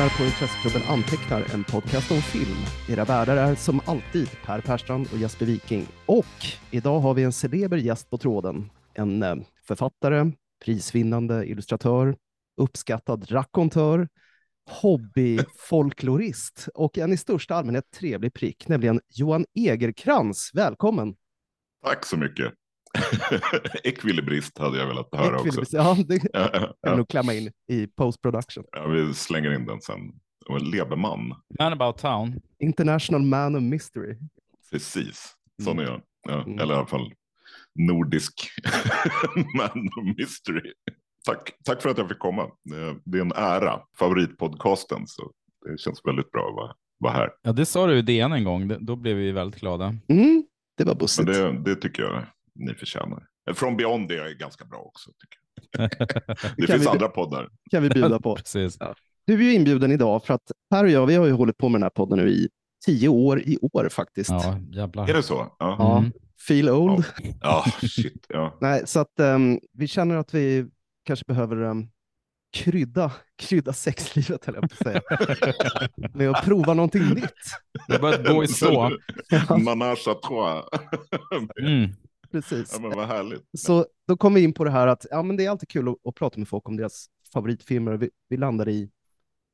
lyssnar på Intresseklubben Antecknar, en podcast om film. Era värdar är som alltid Per Perstrand och Jesper Viking. Och idag har vi en celeber gäst på tråden. En eh, författare, prisvinnande illustratör, uppskattad rakontör, hobbyfolklorist och en i största allmänhet trevlig prick, nämligen Johan Egerkrans. Välkommen! Tack så mycket. Ekvilibrist hade jag velat höra också. Ja, det kan jag nog klämma in i post production. Ja, vi slänger in den sen. Och Leberman. Man about town. International man of mystery. Precis, sån är jag. Ja, Mm. Eller i alla fall nordisk man of mystery. Tack, tack för att jag fick komma. Eh, Det är en ära. Favoritpodcasten, så det känns väldigt bra att vara, vara här. Ja, det sa du i DN en gång. Då blev vi väldigt glada. Mm, det var bussigt. det, det tycker jag ni förtjänar. Eh, From Beyond är ganska bra också. Tycker jag. Det finns vi- andra poddar. kan vi bjuda på. Precis. Du är ju inbjuden idag för att Per och jag, vi har ju hållit på med den här podden nu i tio år i år faktiskt. Ja, Är jävlar. det så? Ja, Ja. Mm. Feel old. ja shit. Ja. Nej, så att ehm, vi känner att vi kanske behöver ehm, krydda, krydda sexlivet, höll jag på att säga. med att prova någonting nytt. Det har börjat gå i stå. Manage à trois. Mm. Precis. Ja, men vad härligt. Så då kom vi in på det här att ja, men det är alltid kul att, att prata med folk om deras favoritfilmer. Vi, vi landar i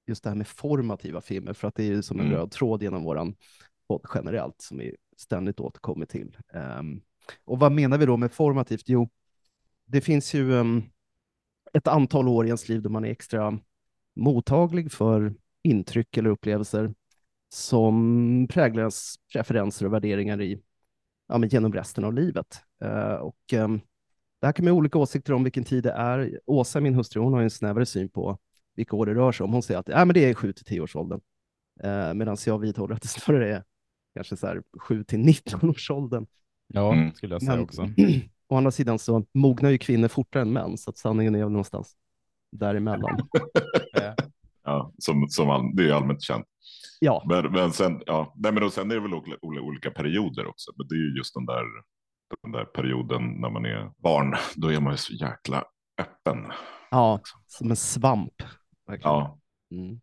just det här med formativa filmer, för att det är som en Mm. röd tråd genom våran podd generellt, som vi ständigt återkommer till. Ehm, och vad menar vi då med formativt? Jo, det finns ju ehm, ett antal år i ens liv då man är extra mottaglig för intryck eller upplevelser som präglar ens preferenser och värderingar i, ja, genom resten av livet. Eh, och ehm, det här kan man ha olika åsikter om vilken tid det är. Åsa, min hustru, hon har ju en snävare syn på vilka år det rör sig om. Hon säger att ja, men det är 7 till 10 års åldern. Eh, Medan jag vidhåller att det snarare är kanske så här 7 till 19 års åldern. Ja, Mm. skulle jag säga Men- också. Å andra sidan så mognar ju kvinnor fortare än män, så att sanningen är väl någonstans däremellan. Ja, som, som all, det är allmänt känt. Ja, Men, men sen, ja, nej, men sen är det väl olika, olika- olika perioder också. Men det är ju just den där, den där perioden när man är barn. Då är man ju så jäkla öppen. ja som en svamp. verkligen. Ja, Mm.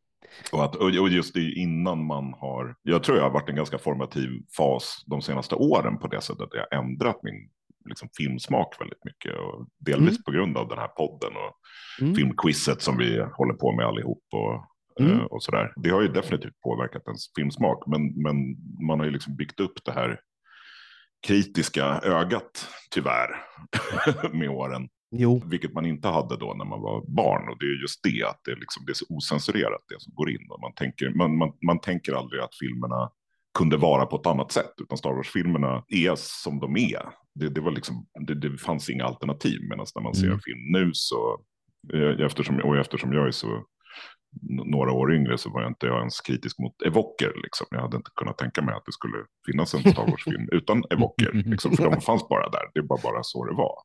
och, att, och just det innan man har. Jag tror jag har varit en ganska formativ fas de senaste åren på det sättet. att Jag ändrat min liksom, filmsmak väldigt mycket. Och delvis Mm. på grund av den här podden och Mm. filmquizet som vi håller på med allihop och, Mm. eh, och sådär. Det har ju definitivt påverkat ens filmsmak, men, men man har ju liksom byggt upp det här kritiska ögat, tyvärr, med åren. Jo, Vilket man inte hade då när man var barn. Och det är just det, att det, är liksom, det är så osensurerat det som går in. Och man, tänker, man, man, man tänker aldrig att filmerna kunde vara på ett annat sätt. Utan Star Wars-filmerna är som de är. Det, det, var liksom, det, det fanns inga alternativ. Medan när man ser Mm. en film nu så, eh, eftersom, och eftersom jag är så några år yngre så var jag inte jag ens kritisk mot evoker. Liksom. Jag hade inte kunnat tänka mig att det skulle finnas en Star Wars-film utan evoker. Liksom, för de fanns bara där. Det var bara så det var.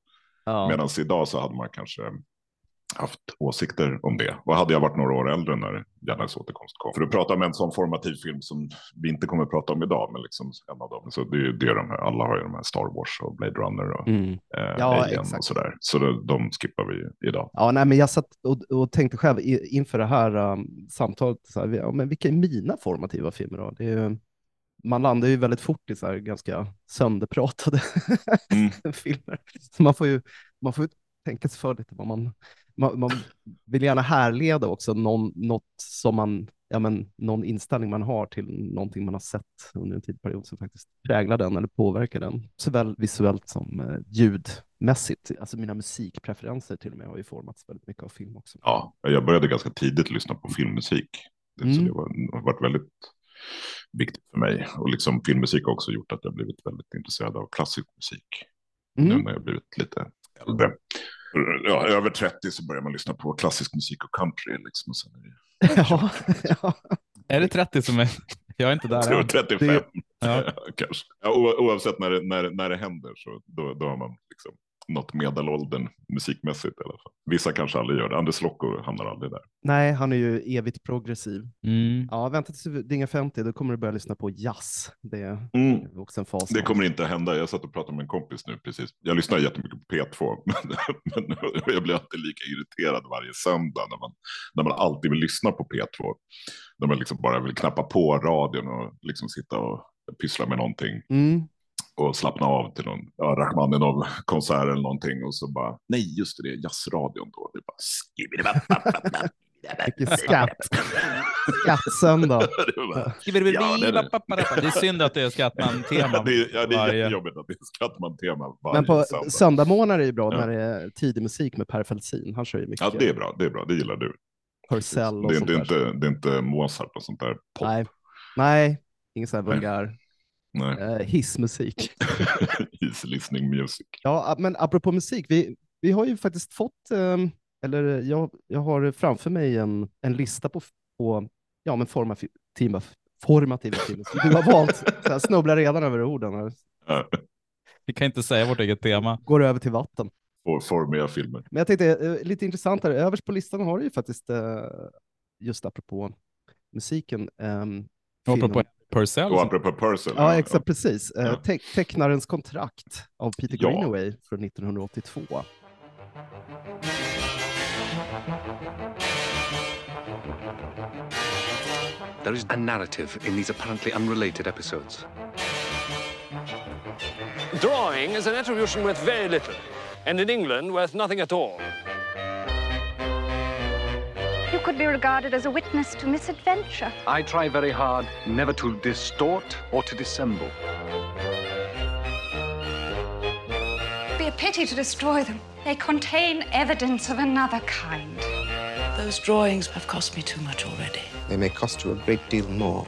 ja. Medan idag så hade man kanske haft åsikter om det. Och hade jag varit några år äldre när Järnets återkomst kom. För att prata om en sån formativ film som vi inte kommer att prata om idag, men liksom en av dem. Så det, är- det är de här, alla har ju de här Star Wars och Blade Runner och Mm. eh, Ja, Alien exakt. och sådär. Så det, de skippar vi idag. Ja, nej, men jag satt och, och tänkte själv i, inför det här um, samtalet, så här, ja, men vilka är mina formativa filmer då? Det är, ju- man landar ju väldigt fort i så här ganska sönderpratade Mm. filmer. Så man får ju man får ju tänka sig för lite vad man, man, man vill gärna härleda också någon, något som man, ja men någon inställning man har till någonting man har sett under en tidsperiod som faktiskt präglar den eller påverkar den, såväl visuellt som eh, ljudmässigt. Alltså mina musikpreferenser till och med har ju formats väldigt mycket av film också. Ja, jag började ganska tidigt lyssna på filmmusik. Det, så Mm. det var, har varit väldigt viktigt för mig. Och liksom filmmusik har också gjort att jag blivit väldigt intresserad av klassisk musik. nu Mm. när jag blivit lite äldre. Ja, över 30 så börjar man lyssna på klassisk musik och country. Liksom, och sen är det, ja, ja. Är det 30 som är... Jag är inte jag där tror än. 35 Ja. kanske. Ja, oavsett när det, när, det- när det händer så då, då har man liksom något medelåldern musikmässigt i alla fall. Vissa kanske aldrig gör det. Anders Lokko hamnar aldrig där. Nej, han är ju evigt progressiv. Mm. Ja, vänta tills du dingar 50, då kommer du börja lyssna på jazz. Det är Mm. också en fas. Det kommer inte att hända. Jag satt och pratade med en kompis nu precis. Jag lyssnar jättemycket på P2, men, men jag blir alltid lika irriterad varje söndag när man, när man alltid vill lyssna på P2. När man liksom bara vill knappa på radion och liksom sitta och pyssla med någonting Mm. Och slappna av till någon ja, Rachmaninoff-konsert eller någonting och så bara, nej just det, jazzradion då. Det bara, Vilken skatt. Skattsöndag. det är bara Ja, det är det. Det är synd att det är Skattman-tema. det är, ja, det är varje- jättejobbigt att det är Skattman-tema varje Men på söndag. söndagmorgnar är det ju bra Ja. när det är tidig musik med Per Feltzin. Han kör ju mycket Ja, det är bra, det är bra, det gillar du. Purcell och Det är, sånt det, är inte, det är inte Mozart och sånt där pop. Nej, nej, ingen sån här vulgär Nej. eh, hissmusik. Easy listening music. Ja, men apropå musik, vi, vi har ju faktiskt fått, ehm, eller jag, jag har framför mig en, en lista på, på ja, men formativa, formativa filmer du har valt. Så jag snubblar redan över orden och Vi kan inte säga vårt eget tema. går över till vatten. for- Formiga filmer. Men jag tänkte, eh, lite intressantare, överst på listan har du ju faktiskt, eh, just apropå musiken, Och filmen- apropå Purcell. Och apropå Purcell. Ja, exakt, precis. Eh, Ja. te tecknarens kontrakt av Peter Ja. Greenaway från 1982. There is a narrative in these apparently unrelated episodes. Drawing is an attribution worth very little, and in England worth nothing at all. You could be regarded as a witness to misadventure. I try very hard never to distort or to dissemble. Be a pity to destroy them. They contain evidence of another kind. Those drawings have cost me too much already. They may cost you a great deal more.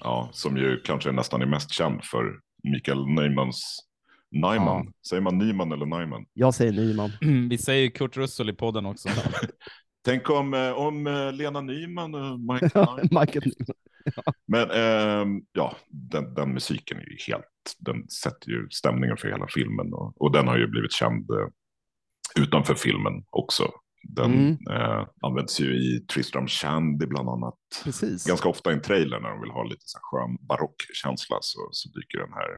Ja, som ju kanske nästan är mest känd för Mikael Neumans Neumann. Säger man Nyman eller Neumann? Jag säger Nyman. Vi säger Kurt Russell i podden också. Tänk om, eh, om eh, Lena Nyman och Michael Nyman. Nyman. Men ehm, ja, den, den musiken är ju helt, den sätter ju stämningen för hela filmen och, och den har ju blivit känd eh, utanför filmen också. Den Mm. eh, används ju i Tristram Shandy bland annat. Precis. Ganska ofta i en trailer när de vill ha lite så här skön barockkänsla så, så dyker den här.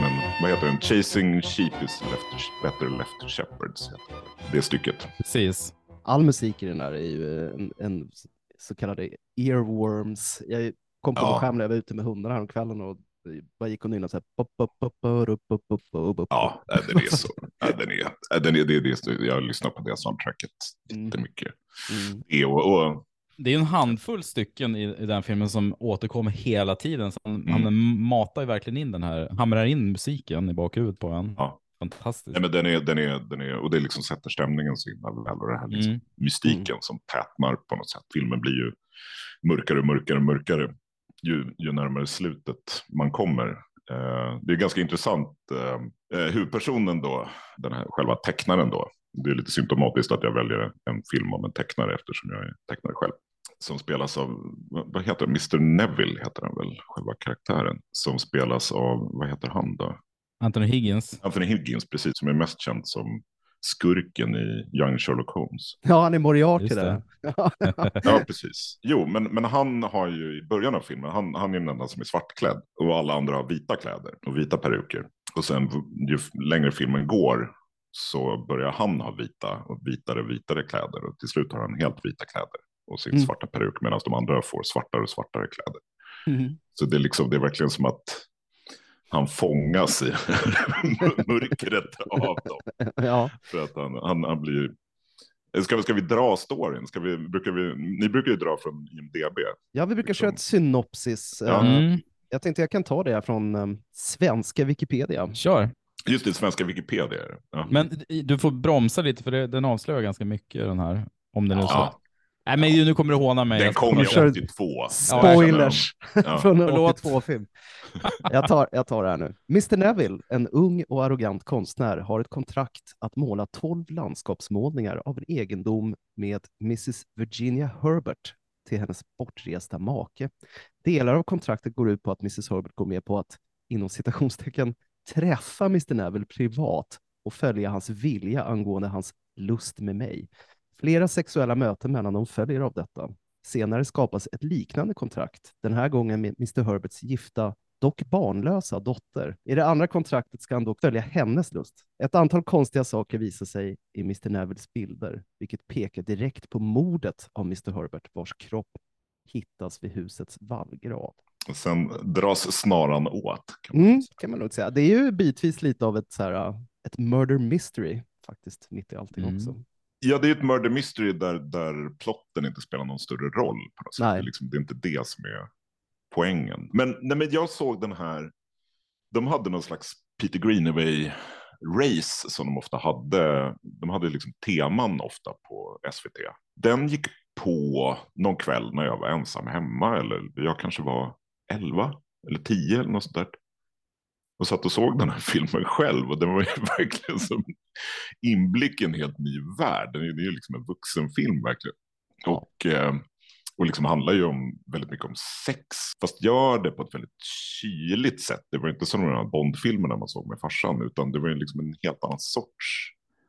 Men vad heter den? Chasing Sheep is left, better left shepherds. Heter det. det stycket. Precis. All musik i den här är ju en, en så kallade earworms. Jag kom på Ja. ja. skärm när jag var ute med hundarna häromkvällen och bara gick och nynnade så här. Ja, den är så. Den är, den är, det är det, jag lyssnar på det soundtracket jättemycket. Mm. Mm. Och, och, det är en handfull stycken i, i den filmen som återkommer hela tiden. Så han, mm. han matar ju verkligen in den här, hamrar in musiken i bakhuvudet på en. Ja. Fantastiskt. Nej, men den är, den är, den är, och det liksom sätter stämningen så himla väl. Och det här liksom, mm. mystiken mm. som tätnar på något sätt. Filmen blir ju mörkare och mörkare och mörkare ju, ju närmare slutet man kommer. Eh, det är ganska intressant. Eh, eh, huvudpersonen då, den här själva tecknaren då. Det är lite symptomatiskt att jag väljer en film om en tecknare eftersom jag är tecknare själv. Som spelas av, vad vad heter det? Mr Neville heter han väl, själva karaktären. Som spelas av, vad heter han då? Anthony Higgins. Anthony Higgins, precis, som är mest känd som skurken i Young Sherlock Holmes. Ja, han är Moriarty där. Ja, precis. Jo, men, men han har ju i början av filmen, han, han är den enda som är svartklädd och alla andra har vita kläder och vita peruker. Och sen ju längre filmen går så börjar han ha vita och vitare vitare kläder och till slut har han helt vita kläder och sin Mm. svarta peruk medan de andra får svartare och svartare kläder. Mhm. Så det är liksom, det är verkligen som att han fångas i mörkret av dem. ja. För att han, han, han blir... Ska vi, ska vi dra storyn? Ska vi, brukar vi, ni brukar ju dra från IMDB. ja, vi brukar Liksom. köra ett synopsis. Ja. Eh, Mm. Jag tänkte jag kan ta det här från um, svenska Wikipedia. Kör. Just det, svenska Wikipedia. Ja. Men du får bromsa lite för det, den avslöjar ganska mycket den här. Om så. ja. Nej men nu kommer du håna mig. Den Jag kom kommer ju kör- 82. Spoilers Ja. från en Förlåt. 82-film. Jag tar, jag tar det här nu. Mr Neville, en ung och arrogant konstnär, har ett kontrakt att måla 12 landskapsmålningar av en egendom med Mrs Virginia Herbert till hennes bortresta make. Delar av kontraktet går ut på att Mrs Herbert går med på att, inom citationstecken, träffa Mr Neville privat och följa hans vilja angående hans lust med mig. Flera sexuella möten mellan dem följer av detta. Senare skapas ett liknande kontrakt, den här gången med Mr Herberts gifta, dock barnlösa dotter. I det andra kontraktet ska han dock följa hennes lust. Ett antal konstiga saker visar sig i Mr Nevilles bilder, vilket pekar direkt på mordet av Mr Herbert, vars kropp hittas vid husets vallgrav. Och Sen dras snaran åt. Kan man Mm, säga. kan man nog säga. Det är ju bitvis lite av ett, så här, ett murder mystery faktiskt, mitt i allting Mm. också. Ja, det är ett murder mystery där, där plotten inte spelar någon större roll. På något sätt. Det, är liksom, det är inte det som är poängen. Men, nej, men jag såg den här, de hade någon slags Peter Greenaway-race som de ofta hade. De hade liksom teman ofta på SVT. Den gick på någon kväll när jag var ensam hemma, eller jag kanske var 11 eller 10 eller något sånt där. Och satt och såg den här filmen själv och det var ju verkligen som inblick i en helt ny värld. Det är ju liksom en vuxenfilm verkligen. Och, eh, och liksom handlar ju om väldigt mycket om sex, fast gör det på ett väldigt kyligt sätt. Det var inte som de här Bondfilmerna man såg med farsan, utan det var ju liksom en helt annan sorts.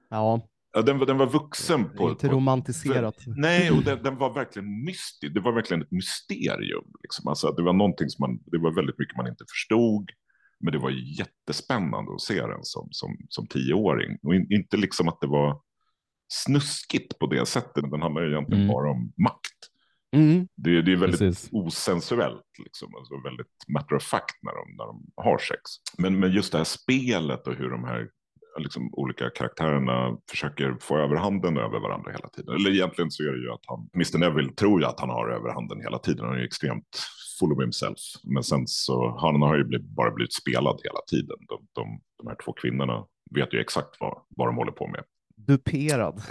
Ja, Ja, den, var- den var vuxen på... inte på romantiserat. Nej, och den, den var verkligen mystisk. Det var verkligen ett mysterium. Liksom. Alltså, det var någonting som man, det var väldigt mycket man inte förstod. Men det var jättespännande att se den som, som, som tioåring. Och in, inte liksom att det var snuskigt på det sättet. Den handlar ju egentligen Mm. bara om makt. Mm. Det, det är väldigt Precis. osensuellt, liksom. alltså väldigt matter of fact när de, när de har sex. Men, men just det här spelet och hur de här liksom, olika karaktärerna försöker få överhanden över varandra hela tiden. Eller egentligen så är det ju att han, Mr. Neville tror ju att han har överhanden hela tiden. Han är ju extremt full of himself. Men sen så han har ju blivit, bara blivit spelad hela tiden. De, de, de här två kvinnorna vet ju exakt vad, vad de håller på med. Duperad.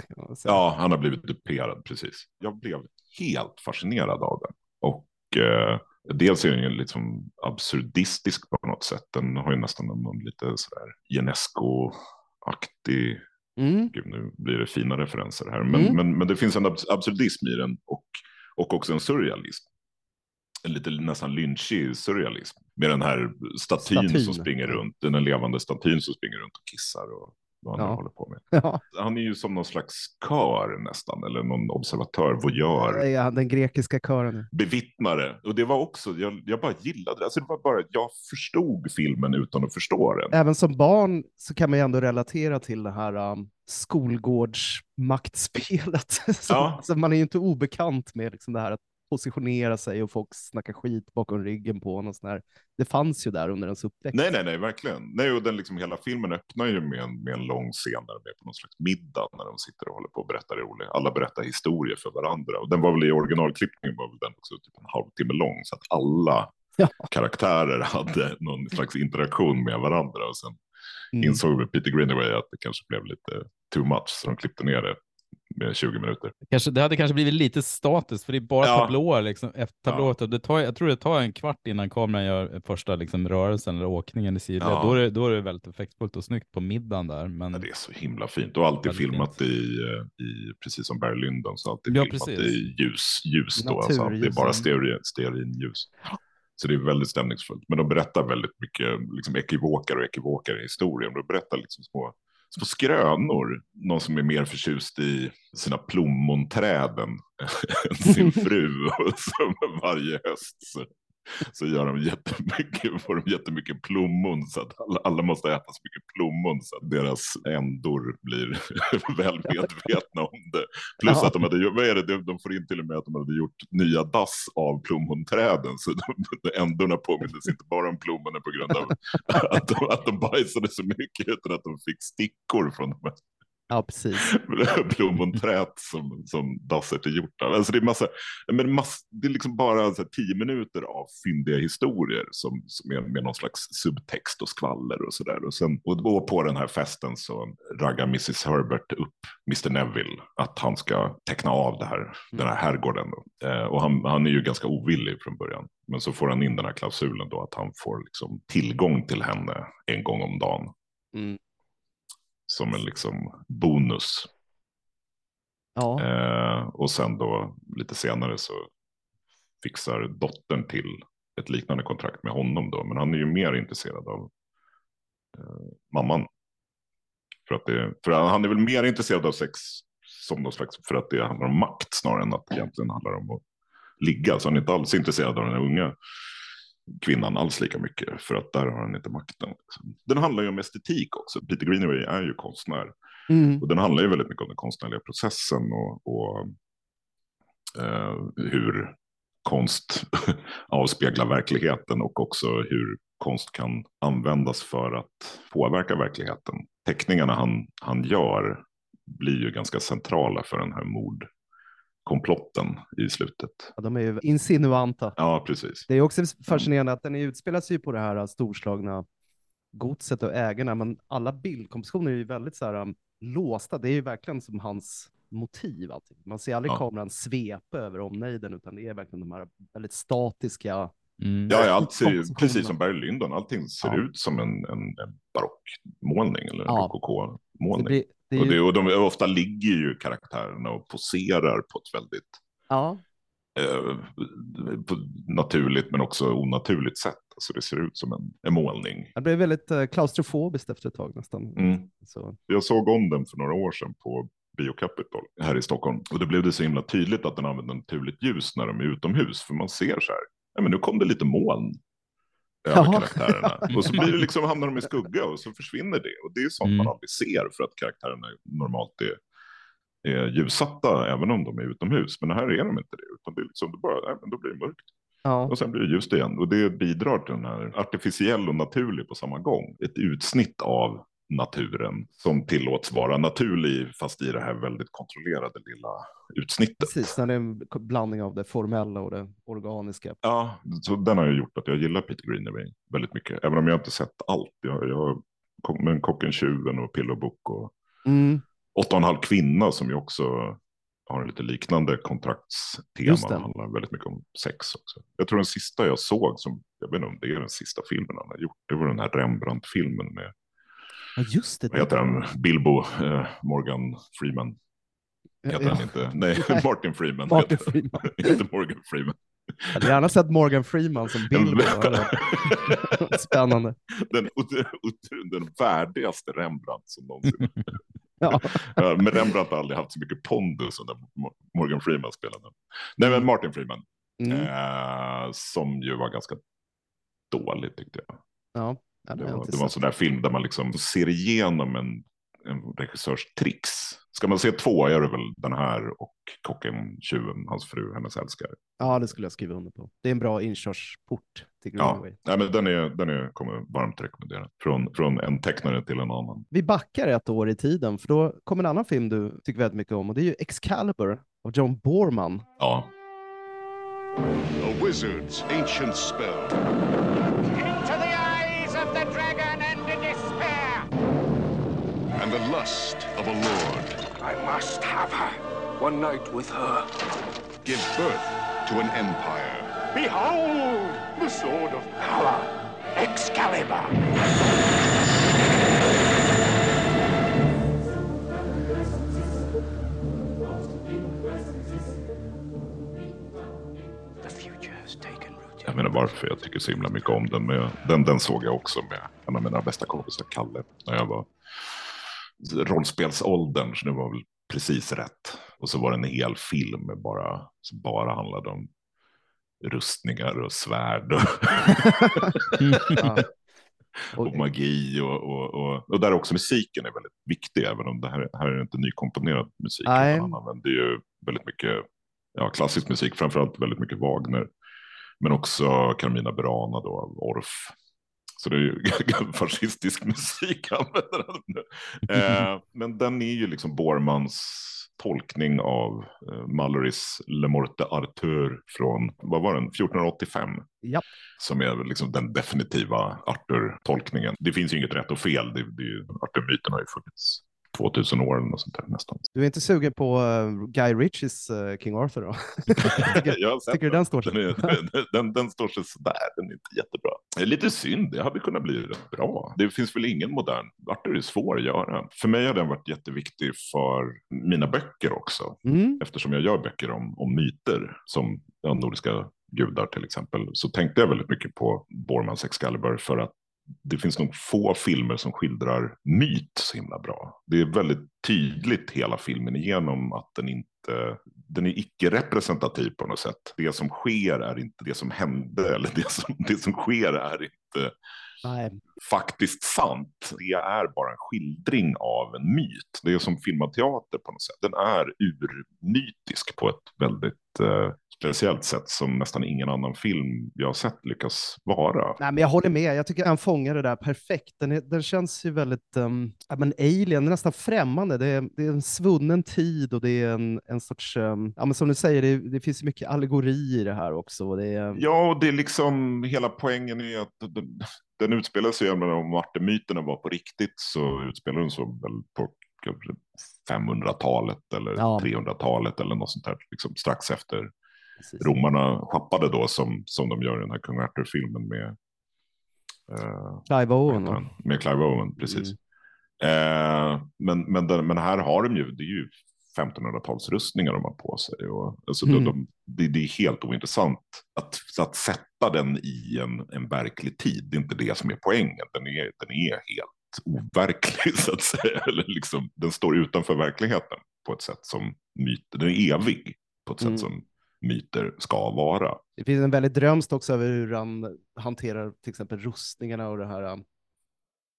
Ja, han har blivit duperad, precis. Jag blev helt fascinerad av den. Och eh, dels är den ju liksom absurdistisk på något sätt. Den har ju nästan någon lite sådär Ionesco-aktig, Mm. gud nu blir det fina referenser här, men, Mm. men, men det finns en abs- absurdism i den och, och också en surrealism. En lite nästan lynchig surrealism. Med den här statyn, Statyn. som springer runt, den levande statyn som springer runt och kissar och vad han Ja. håller på med. Ja. Han är ju som någon slags kör nästan, eller någon observatör, voyeur, Ja, den grekiska kören. bevittnare. Och det var också, jag, jag bara gillade det. Alltså det var bara, jag förstod filmen utan att förstå den. Även som barn så kan man ju ändå relatera till det här um, skolgårdsmaktspelet. så, Ja. så man är ju inte obekant med liksom det här att positionera sig och folk snackar skit bakom ryggen på en och sån här. Det fanns ju där under ens uppväxt. Nej, nej, nej, verkligen. Nej, och den liksom, hela filmen öppnar ju med en, med en lång scen där de är på någon slags middag när de sitter och håller på och berättar roligt. Alla berättar historier för varandra. Och den var väl i originalklippningen var väl den också typ en halvtimme lång. Så att alla Ja. karaktärer hade någon slags interaktion med varandra. Och sen Mm. insåg väl Peter Greenaway att det kanske blev lite too much. Så de klippte ner det med 20 minuter. Kanske, det hade kanske blivit lite status, för det är bara Ja. tablåer. Liksom, efter tablåer. Det tar, jag tror det tar en kvart innan kameran gör första liksom, rörelsen eller åkningen i sidled. Ja. Då, är det, då är det väldigt effektfullt och snyggt på middagen där. Men Ja, det är så himla fint och alltid filmat i, eh, i, precis som Barry Lyndon, så alltid Ja, filmat precis. i ljus, ljus då, alltså det är bara ja. stereo, stearinljus. Så det är väldigt stämningsfullt, men de berättar väldigt mycket liksom ekivokar och ekivokar i historien. De berättar liksom små, små skrönor, någon som är mer förtjust i sina plommonträd än sin fru som varje höst så, gör de jättemycket, får de jättemycket plommon så att alla, alla måste äta så mycket plommon så att deras ändor blir väl medvetna om det. Plus att de hade vad är det, de, får in till och med att de hade gjort nya dass av plommonträden så de, ändorna påminner inte bara om plommonen på grund av att de, att de bajsade så mycket utan att de fick stickor från de här Ja, precis. plommonträet som, som dasset är gjort av. Alltså det är, massa, men mass, det är liksom bara så tio minuter av fyndiga historier som, som är med någon slags subtext och skvaller och sådär. Och, sen, och, och på den här festen så raggar Mrs Herbert upp Mr Neville att han ska teckna av det här, den här herrgården. Då. Eh, och han, han är ju ganska ovillig från början. Men så får han in den här klausulen då att han får liksom tillgång till henne en gång om dagen. Mm. Som en liksom bonus. Ja. Eh, och sen då lite senare så fixar dottern till ett liknande kontrakt med honom då. Men han är ju mer intresserad av eh, mamman. För att det, för han är väl mer intresserad av sex som någon slags, för att det handlar om makt snarare än att det egentligen handlar om att ligga. Så han är inte alls intresserad av den här unga kvinnan alls lika mycket för att där har han inte makten. Liksom. Den handlar ju om estetik också. Peter Greenaway är ju konstnär Mm. och den handlar ju väldigt mycket om den konstnärliga processen och, och eh, hur konst avspeglar verkligheten och också hur konst kan användas för att påverka verkligheten. Teckningarna han, han gör blir ju ganska centrala för den här mordkomplotten i slutet. Ja, de är ju insinuanta. Ja, precis. Det är också fascinerande att den utspelar sig på det här storslagna godset och ägarna, men alla bildkompositioner är ju väldigt så här um, låsta. Det är ju verkligen som hans motiv. Allting. Man ser aldrig Ja. kameran svepa över omnejden, utan det är verkligen de här väldigt statiska. Mm. Ja, ja, allt ser precis som Barry Lyndon. Allting ser Ja. ut som en, en, en barockmålning eller en Ja. Rokoko-målning. det Och, det, och de, ofta ligger ju karaktärerna och poserar på ett väldigt ja, eh, på naturligt men också onaturligt sätt. Alltså det ser ut som en, en målning. det blev väldigt uh, klaustrofobiskt efter ett tag nästan. Mm. Så, Jag såg om den för några år sedan på Bio Capital här i Stockholm. Och då blev det så himla tydligt att den använder naturligt ljus när de är utomhus. För man ser så här, ja, men nu kom det lite moln över Jaha. karaktärerna. Och så blir det liksom, hamnar de i skugga och så försvinner det. Och det är sånt Mm. man aldrig ser för att karaktärerna normalt är, är ljussatta även om de är utomhus. Men här är de inte det. Utan det är liksom, det bara, nej, men då blir det mörkt. ja. Och sen blir det ljust igen. Och det bidrar till den här artificiell och naturlig på samma gång. Ett utsnitt av naturen som tillåts vara naturlig fast i det här väldigt kontrollerade lilla utsnittet. Precis, när det är en blandning av det formella och det organiska. Ja, så den har ju gjort att jag gillar Peter Greenaway väldigt mycket. Även om jag inte sett allt. Jag, jag med Kocken, tjuven och Pillow Book och Mm. Åtta och en halv kvinna som ju också har en lite liknande kontraktstema. Det. handlar väldigt mycket om sex också. Jag tror den sista jag såg, som, jag vet inte om det är den sista filmen han har gjort, det var den här Rembrandt-filmen med, Ja, just det. vad heter han, Bilbo, eh, Morgan Freeman. Heter han inte? Nej, Martin Freeman. Martin Freeman. inte Morgan Freeman. Jag hade gärna sett Morgan Freeman som Bilbo. Spännande. den, den värdigaste Rembrandt som någonsin. Ja. Ja, men Rembrandt har aldrig haft så mycket pondus som Morgan Freeman spelade. Nej, men Martin Freeman. Mm. Eh, som ju var ganska dålig tyckte jag. Ja, ja, det var, det var en sån där film där man liksom ser igenom en, en regissörs tricks. Ska man se två är det väl den här och Kocken, tjuven, hans fru, hennes älskare. Ja, det skulle jag skriva under på. Det är en bra inkörsport till Ja, Greenaway. nej, men den, är, den är, kommer jag varmt rekommendera. Från, från en tecknare till en annan. Vi backar ett år i tiden, för då kommer en annan film du tycker väldigt mycket om, och det är ju Excalibur av John Borman. Ja, A wizard's ancient spell. Into the lust of a lord I must have her. One night with her. give birth to an empire. Behold the sword of power, Excalibur! The future has taken root. jag menar varför jag tycker så himla mycket om den. Men jag- den, den såg jag också med en av mina bästa kompisar, Kalle, när jag var rollspelsåldern. Så det var väl precis rätt. Och så var det en hel film med bara, som bara handlade om rustningar och svärd och, Ja. Och, magi. Och, och, och, och där också musiken är väldigt viktig, även om det här, här är inte nykomponerad musik. Han använder ju väldigt mycket ja, klassisk musik, framförallt väldigt mycket Wagner. Men också Carmina Burana då av Orff. Så det är ju fascistisk musik använder han nu. Eh, men den är ju liksom Bormans tolkning av eh, Mallorys Le Morte Arthur från, vad var den, 1485? Ja. Som är liksom den definitiva Arthur-tolkningen. Det finns ju inget rätt och fel, det, det, Arthur-myten har ju funnits 2000 år eller något sånt där nästan. Du är inte sugen på eh, Guy Ritchies eh, King Arthur då? tycker, tycker du den står sig? Den, är, den, den, står sig sådär, den är inte jättebra. Det är lite synd, det hade kunnat bli rätt bra. Det finns väl ingen modern, Arthur är svår att göra. För mig har den varit jätteviktig för mina böcker också. Mm. Eftersom jag gör böcker om, om myter, som nordiska gudar till exempel, så tänkte jag väldigt mycket på Bormans Excalibur för att det finns nog få filmer som skildrar myt så himla bra. Det är väldigt tydligt hela filmen igenom att den inte, den är icke-representativ på något sätt. Det som sker är inte det som hände, eller det som, det som sker är inte Nej. faktiskt sant. Det är bara en skildring av en myt. Det är som filmad teater på något sätt. Den är urmytisk på ett väldigt eh, speciellt sätt som nästan ingen annan film jag har sett lyckas vara. Nej, men jag håller med. Jag tycker han fångar det där perfekt. Den, är, den känns ju väldigt um, ja, men alien, nästan främmande. Det är, det är en svunnen tid och det är en, en sorts, um, ja, men som du säger, det, det finns mycket allegori i det här också. Det är, Ja, och det är liksom hela poängen är att den, den utspelar sig, jag menar, om Martemyterna var på riktigt så utspelar den sig väl på kanske 500-talet eller Ja. 300-talet eller något sånt där, liksom strax efter precis. romarna schappade då som, som de gör i den här kung Arthur-filmen med, eh, Clive Owen. med Clive Owen, precis. Mm. Eh, men, men, den, men här har de ju, det är ju 1500-talsrustningar de har på sig. Och, alltså, Mm. de, de, det, det är helt ointressant att, att sätta den i en, en verklig tid. Det är inte det som är poängen. Den är, den är helt overklig så att säga. Eller liksom, den står utanför verkligheten på ett sätt som myter, den är evig på ett Mm. sätt som myter ska vara. Det finns en väldigt drömst också över hur han hanterar till exempel rustningarna och det här, um,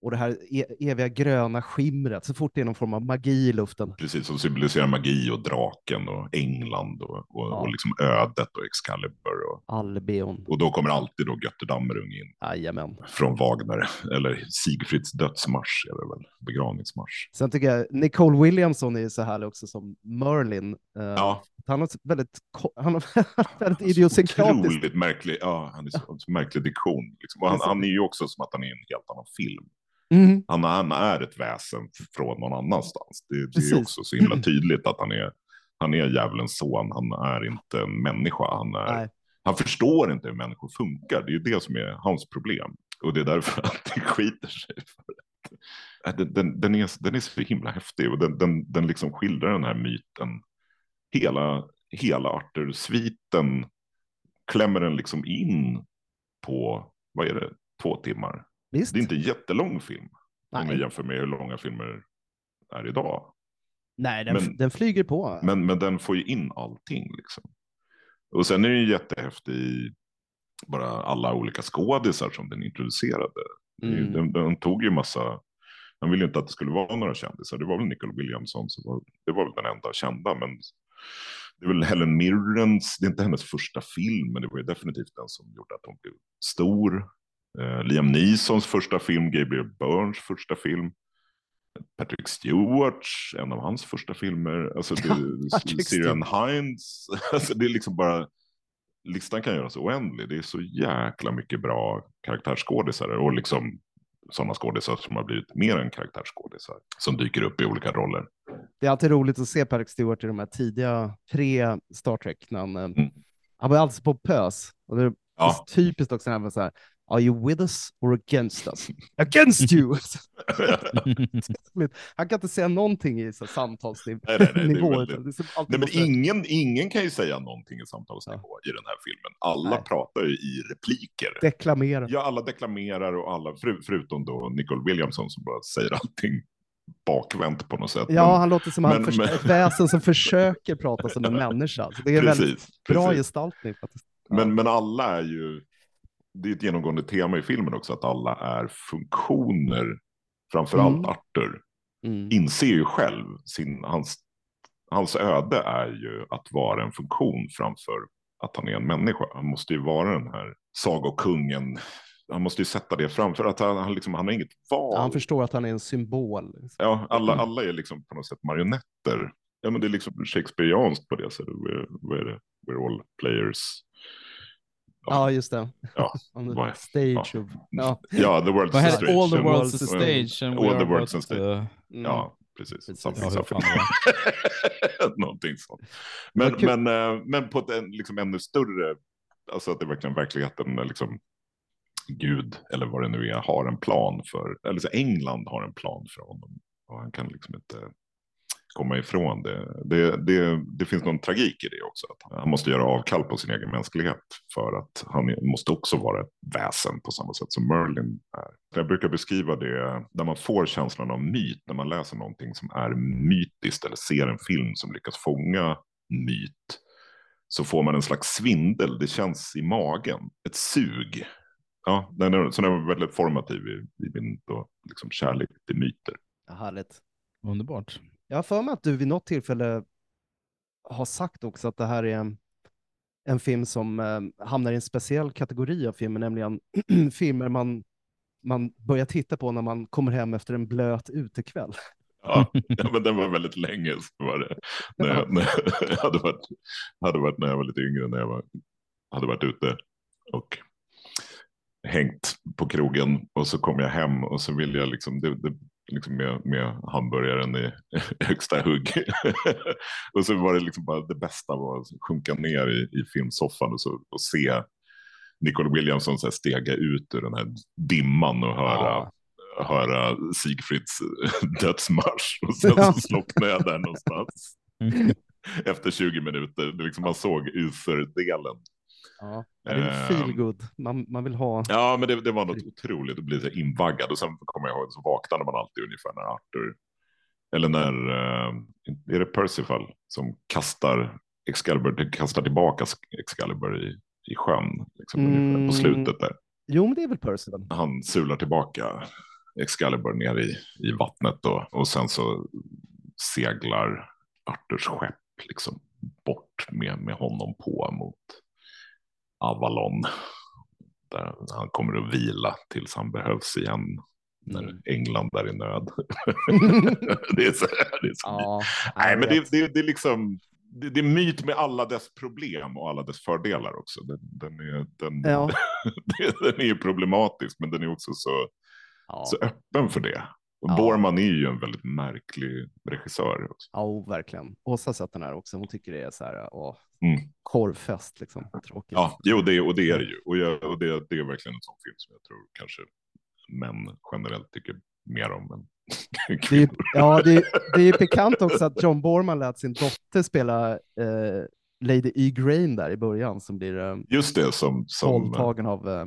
och det här e eviga gröna skimret, så fort det är någon form av magi i luften. Precis, som symboliserar magi och draken och England och, och, Ja. och liksom ödet och Excalibur. Och, Albion. och då kommer alltid då Götterdammerung in Jajamän. från Wagner, eller Sigfrids dödsmarsch är det väl, begravningsmarsch. Sen tycker jag Nicole Williamson är så härlig också som Merlin. Eh, Ja, Han har väldigt, han har väldigt idiosynkratiskt. otroligt märklig, ja, han är så, så märklig diktion. Liksom. Han, han är ju också som att han är i en helt annan film. Mm. Han, han är ett väsen från någon annanstans. Det, det är också så himla tydligt att han är, han är djävulens son, han är inte en människa. Han, är, Nej. han förstår inte hur människor funkar, det är det som är hans problem. Och det är därför att det skiter sig. För att, den, den, den, är, den är så himla häftig och den, den, den liksom skildrar den här myten. Hela, hela Arthur-sviten klämmer den liksom in på, vad är det, två timmar. Visst. Det är inte en jättelång film om vi Nej, jämför med hur långa filmer är idag. Nej den, men- den flyger på. Men, men den får ju in allting liksom. Och sen är ju jättehäftig i bara alla olika skådisar som den introducerade. Mm. Den, den tog ju massa, han ville ju inte att det skulle vara några kändisar. Det var väl Nicole Williamson, som var, det var väl den enda kända. Men det är väl Helen Mirrens, det är inte hennes första film, men det var ju definitivt den som gjorde att hon blev stor. Eh, Liam Neesons första film, Gabriel Burns första film. Patrick Stewarts, en av hans första filmer. Alltså det, Syrian Hines. Alltså det är liksom bara, listan kan göras oändlig. Det är så jäkla mycket bra karaktärsskådisar och liksom sådana skådisar som har blivit mer än karaktärsskådisar som dyker upp i olika roller. Det är alltid roligt att se Patrick Stewart i de här tidiga tre Star Trek. När han, eh, Mm. han var alltid på pös. Och det är Ja. typiskt också när han var så här, Are you with us or against us? against you! han kan inte säga någonting i så samtalsnivå. Nej, nej, nej, nivå, väldigt- Nej, men ingen, ingen kan ju säga någonting i samtalsnivå i den här filmen. Alla Nej. pratar ju i repliker. deklamera. Ja, alla deklamerar och alla, för, förutom då Nicole Williamson som bara säger allting bakvänt på något sätt. Ja, Men- han låter som han men- förs- men- ett väsen som försöker prata som en människa. Så det är en väldigt precis, bra precis. gestaltning. Faktiskt. Ja. Men, men alla är ju, det är ett genomgående tema i filmen också, att alla är funktioner. Framförallt Mm. Arthur Mm. inser ju själv sin, hans, hans öde är ju att vara en funktion framför att han är en människa. Han måste ju vara den här sagokungen han måste ju sätta det framför att han, han, liksom, han har inget val. Han förstår att han är en symbol. Liksom. Ja, alla, alla är liksom på något sätt marionetter. Ja, men det är liksom Shakespeareanskt på det sättet. We're, we're, we're all players. Ja, just det. Ja, On the stage ja. of... Ja. Ja, the world's a stage. All the world's a stage and All the world's a stage. uh, Mm. Ja, precis. Precis. Something, something. Någonting sånt. Men, men, eh, men på en- liksom ännu större, alltså att det verkligen verkligheten, eh, liksom Gud eller vad det nu är, har en plan för, eller så England har en plan för honom. Och han kan liksom inte komma ifrån det. Det, det. det finns någon tragik i det också, att han måste göra avkall på sin egen mänsklighet för att han måste också vara ett väsen på samma sätt som Merlin är. Jag brukar beskriva det när man får känslan av myt, när man läser någonting som är mytiskt eller ser en film som lyckas fånga myt, så får man en slags svindel, det känns i magen, ett sug. Ja, den är, så den var väldigt formativ i, i min då, liksom kärlek till myter. Ja, härligt. Underbart. Jag har för mig att du vid något tillfälle har sagt också att det här är en, en film som eh, hamnar i en speciell kategori av filmer, nämligen filmer man, man börjar titta på när man kommer hem efter en blöt utekväll. Ja, men den var väldigt länge. Så var det. När jag, när jag hade, varit, hade varit när jag var lite yngre, när jag var, hade varit ute och hängt på krogen och så kom jag hem och så ville jag liksom, det, det, liksom med, med hamburgaren i högsta hugg. och så var det liksom bara det bästa var att sjunka ner i, i filmsoffan och, så, och se Nicole Williamson så stega ut ur den här dimman och höra Ja. höra Sigfrids dödsmarsch och sen så slocknade jag där någonstans Mm. efter 20 minuter. Liksom man såg userdelen. Ja, det är en Ehm. feel good. Man, man vill ha... Ja, men det, det var något otroligt att bli så invaggad och sen kommer jag ihåg så vaknade man alltid ungefär när Arthur eller när eh, är det Percival som kastar Excalibur, kastar tillbaka Excalibur i, i sjön liksom, ungefär Mm. på slutet där. Jo, men det är väl Percival. han sular tillbaka Excalibur ner i, i vattnet då, och sen så seglar Arthurs skepp liksom bort med, med honom på mot Avalon. Där han kommer att vila tills han behövs igen när Mm. England är i nöd. det är så, det är så Ja, Nej, men det, det, det är liksom det, det är myt med alla dess problem och alla dess fördelar också. Den, den, är, den, Ja. den är problematisk, men den är också så, Ja, så öppen för det. Och Ja. Borman är ju en väldigt märklig regissör. Också. ja verkligen. Åsa har sett den här också. Hon tycker det är så här, åh, Mm. korvfest liksom. Tråkigt. Ja, jo, det, och det är det ju. Och, jag, och det, det är verkligen en sån film som jag tror kanske män generellt tycker mer om än Det är, ja, det, det är pikant också att John Borman lät sin dotter spela eh, Lady E. Grain där i början, som blir eh, Just det, som, som våldtagen av eh,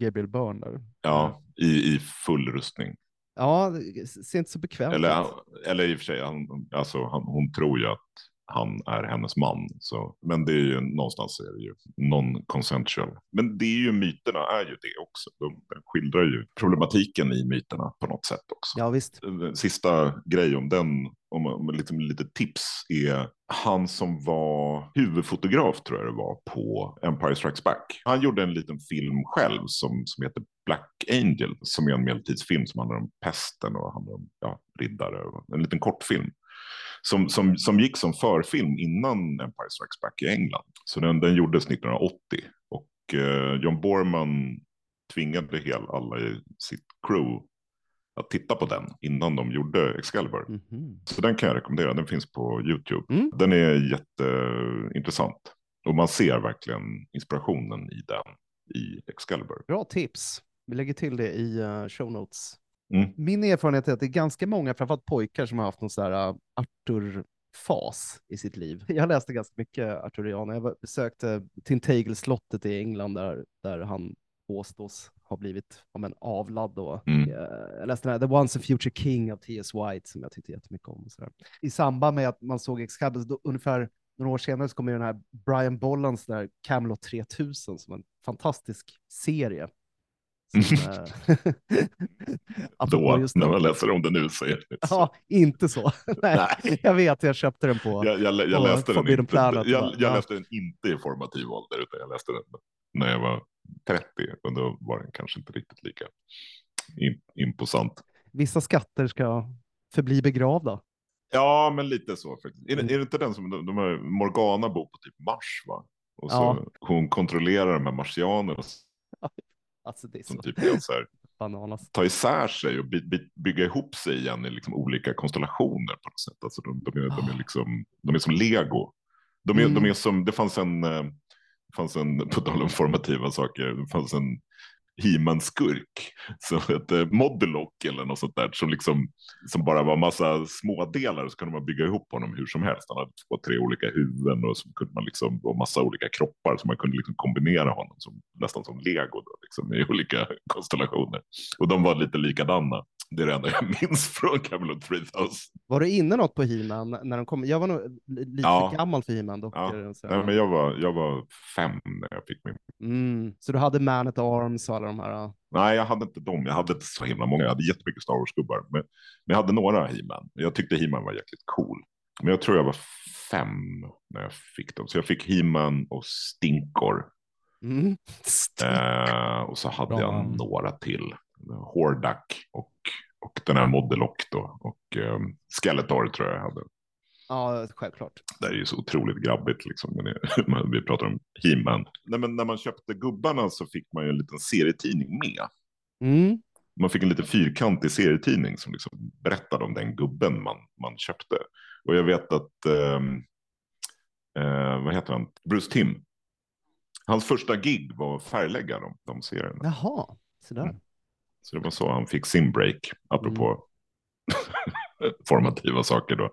Gabriel Byrne där. ja, i, i full rustning. Ja, det ser inte så bekvämt Eller, ut. eller i och för sig, han, alltså, han, hon tror ju att han är hennes man. Så, men det är ju någonstans är det ju non-consensual. Men det är ju myterna är ju det också. De, skildrar ju problematiken i myterna på något sätt också. Ja, visst. Sista grej om den, om, om liksom lite tips är han som var huvudfotograf tror jag det var på Empire Strikes Back. Han gjorde en liten film själv som, som heter Black Angel som är en medeltidsfilm som handlar om pesten och handlar om ja, riddare. En liten kortfilm som, som, som gick som förfilm innan Empire Strikes Back i England. Så den, den gjordes 1980 och eh, John Borman tvingade hel, alla i sitt crew att titta på den innan de gjorde Excalibur. Mhm. Så den kan jag rekommendera, den finns på YouTube. Mm. Den är jätteintressant. Och man ser verkligen inspirationen i den i Excalibur. Bra tips. Vi lägger till det i uh, show notes. Mm. Min erfarenhet är att det är ganska många, framförallt pojkar, som har haft någon sån här uh, Arthur-fas i sitt liv. Jag läste ganska mycket Arthurianer. Jag besökte Tintagel-slottet i England där, där han påstås ha blivit om en avlad. Då. Mm. Eh, Jag läste den här The Once and Future King av T.S. White som jag tyckte jättemycket om. Och så där. I samband med att man såg Excalibur, då, ungefär några år senare så kom ju den här Brian Bollans där Camelot 3000 som en fantastisk serie. Som, eh, Då, när man läser om det nu så är det inte så. Ja, inte så. Nej, Nej. Jag vet, jag köpte den på. Jag, jag, jag, på läste den inte, Planet, jag, jag Ja. läste den inte i formativ ålder utan jag läste den när jag var 30 och då var den kanske inte riktigt lika imposant. Vissa skatter ska förbli begravda. Ja, men lite så faktiskt. Är, det, är det inte den som de, de Morgana bor på typ Mars va? Och så Ja. hon kontrollerar de här marsianerna Alltså det är som så typ kan så här, bananas. ta isär sig och by, by, bygga ihop sig igen i liksom olika konstellationer på något sätt. Alltså de, de, är, de, är, liksom, de är som lego. De är, Mm. de är som, det fanns en, eh, fanns en, på tal om formativa saker, det fanns en He-Man-skurk som hette Modelock eller något sånt där som liksom som bara var massa smådelar och så kunde man bygga ihop honom hur som helst. Han hade två, tre olika huvuden och så kunde man liksom och massa olika kroppar så man kunde liksom kombinera honom som nästan som lego då, liksom, i olika konstellationer. Och de var lite likadana. Det är det enda jag minns från Camelot 3000. Var du inne något på He-Man när de kom? Jag var nog li- lite Ja. gammal för He-Man dock. Ja. så- Nej, men jag var, jag var fem när jag fick min. mm. Så du hade Man at Arms och alla de här? ja. Nej, jag hade inte dem. Jag hade inte så himla många. Jag hade jättemycket Star Wars-gubbar. Men, men jag hade några He-Man. Jag tyckte He-Man var jäkligt cool. Men jag tror jag var fem när jag fick dem. Så jag fick He-Man och Stinkor. Mm. Eh, och så hade Bra jag några till. Hordak och, och den här Modelock då. Och eh, Skeletor tror jag jag hade. Ja, självklart. Det är ju så otroligt grabbigt liksom. Vi pratar om He-Man. Nej, men när man köpte gubbarna så fick man ju en liten serietidning med. Mm. Man fick en lite fyrkantig serietidning som liksom berättade om den gubben man, man köpte. Och jag vet att, ehm, eh, vad heter han, Bruce Timm. Hans första gig var att färglägga de, de serierna. Jaha, sådär. Mm. Så det var så han fick sin break, apropå formativa saker då.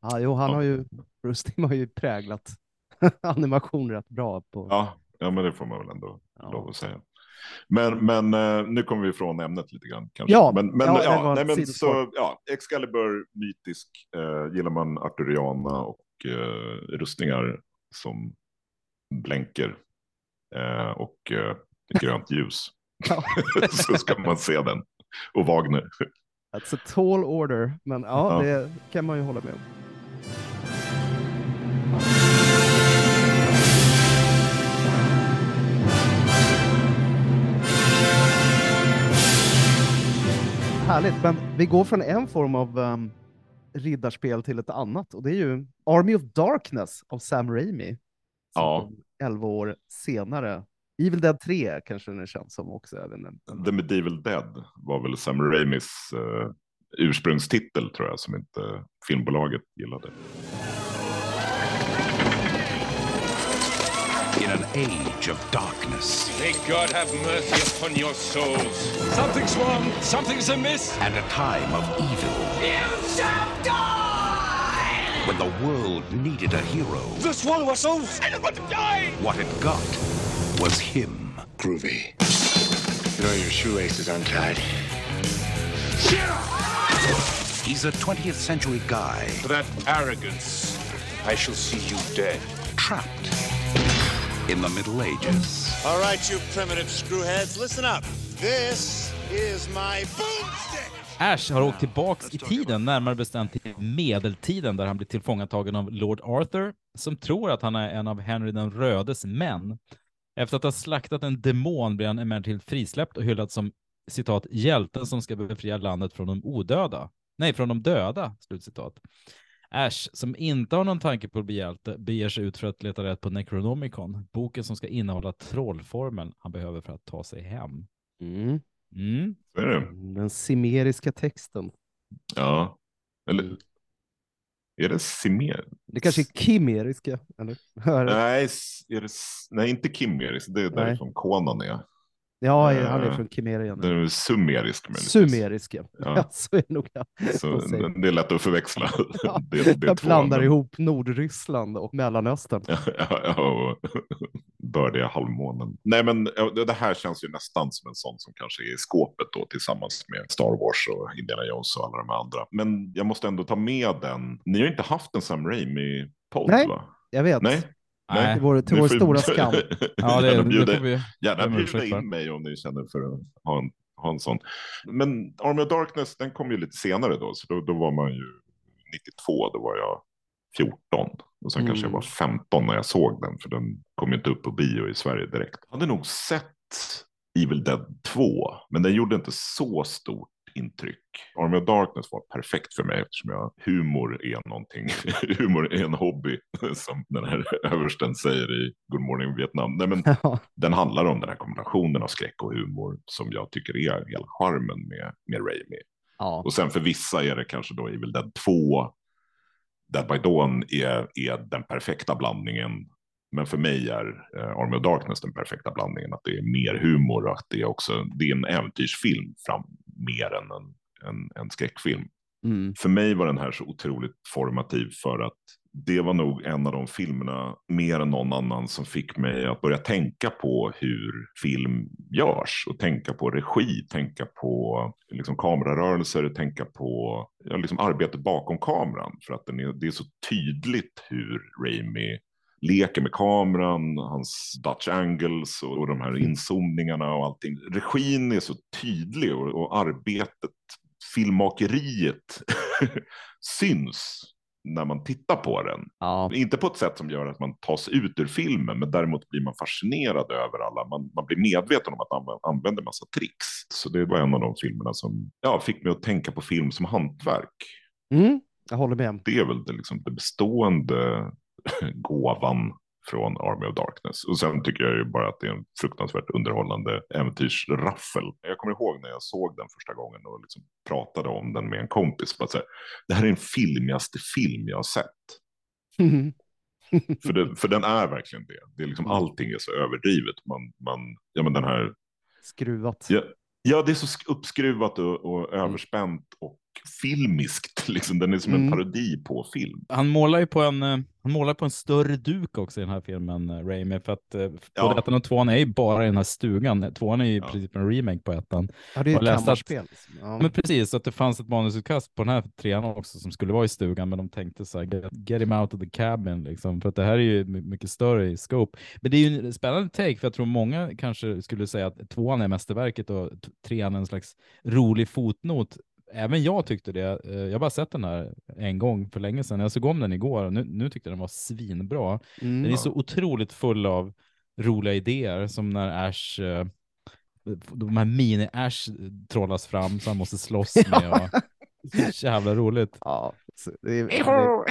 Ja, jo, han Ja. har ju, Bruce Timm har ju präglat animation rätt bra på. Ja, ja men det får man väl ändå Ja. lov att säga. Men, men eh, nu kommer vi ifrån ämnet lite grann. Kanske. Ja, men, men, ja, ja, nej, men så, ja, Excalibur, mytisk, eh, gillar man arturiana och eh, rustningar som blänker eh, och eh, grönt ljus. Ja. så ska man se den. Och Wagner. It's a tall order, men ja, Ja. det kan man ju hålla med om. Härligt, men vi går från en form av um, riddarspel till ett annat och det är ju Army of Darkness av Sam Raimi. Som Ja. kom 11 år senare. Evil Dead 3 kanske den känns som också. The Medieval Dead var väl Sam Raimis eh, ursprungstitel tror jag, som inte filmbolaget gillade. In an age of darkness May God have mercy upon your souls. Something's wrong. Something's amiss. and a time of evil. You shall die! When the world needed a hero, The swallow us all. I don't want to die! what it got was him. Groovy. You know your shoelace is untied. He's a 20th century guy For that arrogance, I shall see you dead. trapped in the Middle Ages. All right, you primitive screwheads, listen up. This is my boomstick. Ash har åkt tillbaks i tiden, närmare bestämt till medeltiden, där han blir tillfångatagen av Lord Arthur, som tror att han är en av Henry den rödes män. Efter att ha slaktat en demon blir han emellertid frisläppt och hyllad som citat hjälten som ska befria landet från de odöda. Nej, från de döda, slutcitat. Ash, som inte har någon tanke på att bli hjälte, beger sig ut för att leta rätt på Necronomicon, boken som ska innehålla trollformeln han behöver för att ta sig hem. Mm. Mm. Den simeriska texten. Ja. Eller är det Simer? Det kanske är kimeriska, eller? Nej, är det, nej, inte Kimerisk. Det är därifrån Conan är. Ja, han är Eh, från Kimerien. Den är sumerisk. möjligtvis. Sumeriska. Ja. Ja. så är nog. Ja. Så det är lätt att förväxla. Ja, det, det Jag blandar men- ihop Nordryssland och Mellanöstern. Ja, ja, och bördiga halvmånen. Nej, men ja, det här känns ju nästan som en sån som kanske är i skåpet då tillsammans med Star Wars och Indiana Jones och alla de andra. Men jag måste ändå ta med den. Ni har inte haft en Sam Raimi-podd, Nej. va? Jag vet. Nej. Nej. Till vår, till vår stora skam. Ja, det, gärna det bjuda, får vi. gärna bjuda in mig om ni känner för att ha en, ha en sån. Men Army of Darkness, den kom ju lite senare då, så då, då var man ju 92, då var jag 14. Och sen kanske jag Mm. var 15 när jag såg den, för den kom ju inte upp på bio i Sverige direkt. Jag hade nog sett Evil Dead 2, men den gjorde inte så stort intryck. Army of Darkness var perfekt för mig eftersom jag, humor är någonting, humor är en hobby som den här översten säger i Good Morning Vietnam. Nej, men den handlar om den här kombinationen av skräck och humor som jag tycker är hela charmen med, med Raimi. Ja. Och sen för vissa är det kanske då Evil Dead 2, Dead by Dawn är, är den perfekta blandningen. Men för mig är eh, Army of Darkness den perfekta blandningen. Att det är mer humor och att det är också det är en äventyrsfilm fram, mer än en, en, en skräckfilm. Mm. För mig var den här så otroligt formativ för att det var nog en av de filmerna mer än någon annan som fick mig att börja tänka på hur film görs och tänka på regi, tänka på liksom kamerarörelser, tänka på ja, liksom arbetet bakom kameran för att är, det är så tydligt hur Raimi leker med kameran, hans Dutch angles och, och de här inzoomningarna och allting. Regin är så tydlig och, och arbetet, filmmakeriet syns när man tittar på den. Ja. Inte på ett sätt som gör att man tas ut ur filmen, men däremot blir man fascinerad över alla. Man, man blir medveten om att man använder massa tricks. Så det var en av de filmerna som ja, fick mig att tänka på film som hantverk. Mm. Jag håller med. Det är väl det, liksom, det bestående gåvan från Army of Darkness. Och sen tycker jag ju bara att det är en fruktansvärt underhållande äventyrsraffel. Jag kommer ihåg när jag såg den första gången och liksom pratade om den med en kompis. Bara så här, det här är den filmigaste film jag har sett. För, det, för den är verkligen det. det är liksom, allting är så överdrivet. Man, man, ja, men den här, Skruvat. ja, ja, det är så sk- uppskruvat och, och överspänt och filmiskt. Liksom. Den är som en Mm. parodi på film. Han målar ju på en, eh, han målar på en större duk också i den här filmen, eh, Raimi, för att eh, Ja. både ettan och tvåan är ju bara i den här stugan. Tvåan är ju i princip en remake på ettan. Ja, det är Jag ett kammarspel. Liksom. Ja. Men precis, så att det fanns ett manusutkast på den här trean också som skulle vara i stugan, men de tänkte så här, get, get him out of the cabin, liksom, för att det här är ju my- mycket större i scope. Men det är ju en spännande take, för jag tror många kanske skulle säga att tvåan är mästerverket och trean är en slags rolig fotnot. Även jag tyckte det. Eh, Jag har bara sett den här en gång för länge sedan. Jag såg om den igår och nu, nu tyckte jag den var svinbra. Mm. Den är så otroligt full av roliga idéer, som när Ash eh, de här mini-Ash trollas fram som han måste slåss med. Och, så jävla roligt. Ja, så det är, det, Ja,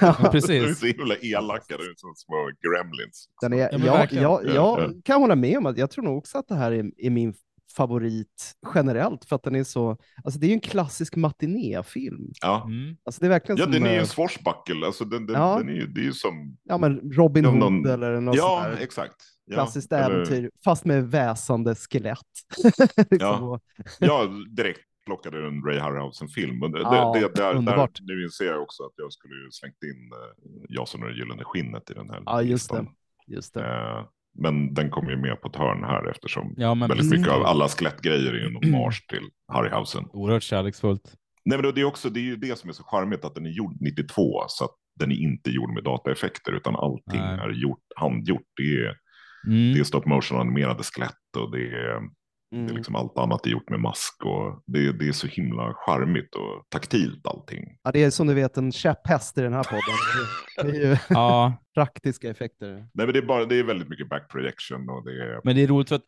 De är precis. så himla elaka, de är som små gremlins. den är, Ja, jag, jag, Ja, jag ja. kan hålla med om att jag tror nog också att det här är, är min favorit generellt, för att den är så, alltså det är ju en klassisk matinéfilm. Ja, Mm. Alltså det är verkligen ja som, den är ju eh, en swashbuckle. Alltså den, den, Ja. den är ju, det är ju som... ja, men Robin Hood någon- eller något Ja, sånt där exakt. Ja, klassiskt eller- äventyr, fast med väsande skelett. liksom. Ja. Och- Ja, direkt plockade en Ray Harryhausen-film. Det, Ja, det, det, där, underbart. där, nu inser jag också att jag skulle ju slängt in uh, Jason och det gyllene skinnet i den här Ja, just listan. det. Just det. Eh, men den kommer ju med på ett hörn här eftersom Ja, men väldigt mycket av alla skelettgrejer är en hommage till Harryhausen. Oerhört kärleksfullt. Nej, men det är, också, det är ju det som är så charmigt att den är gjord 92 så att den är inte gjord med dataeffekter utan allting Nej. är gjort, handgjort. Det är, Mm. det är stop motion animerade skelett och det är, det är Mm. liksom allt annat är gjort med mask och det, det är så himla charmigt och taktilt allting. Ja, det är som du vet en käpphäst i den här podden. Det är ju Ja, praktiska effekter. Nej, men det är, bara, det är väldigt mycket back projection och det är... men det är roligt för att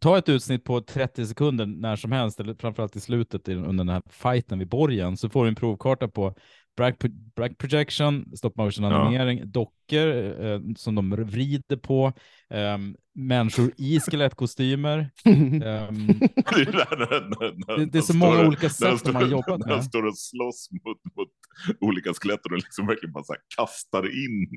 ta ett utsnitt på 30 sekunder när som helst, eller framförallt i slutet under den här fighten vid borgen, så får du en provkarta på back, back projection, stop motion Ja. animering, dockor eh, som de vrider på, ehm, människor i skelettkostymer. ehm, det, är när- när- när Det- så många olika när sätt de står- har jobbat När med. de står och slåss mot, mot olika skelett och de liksom verkligen bara så här kastar in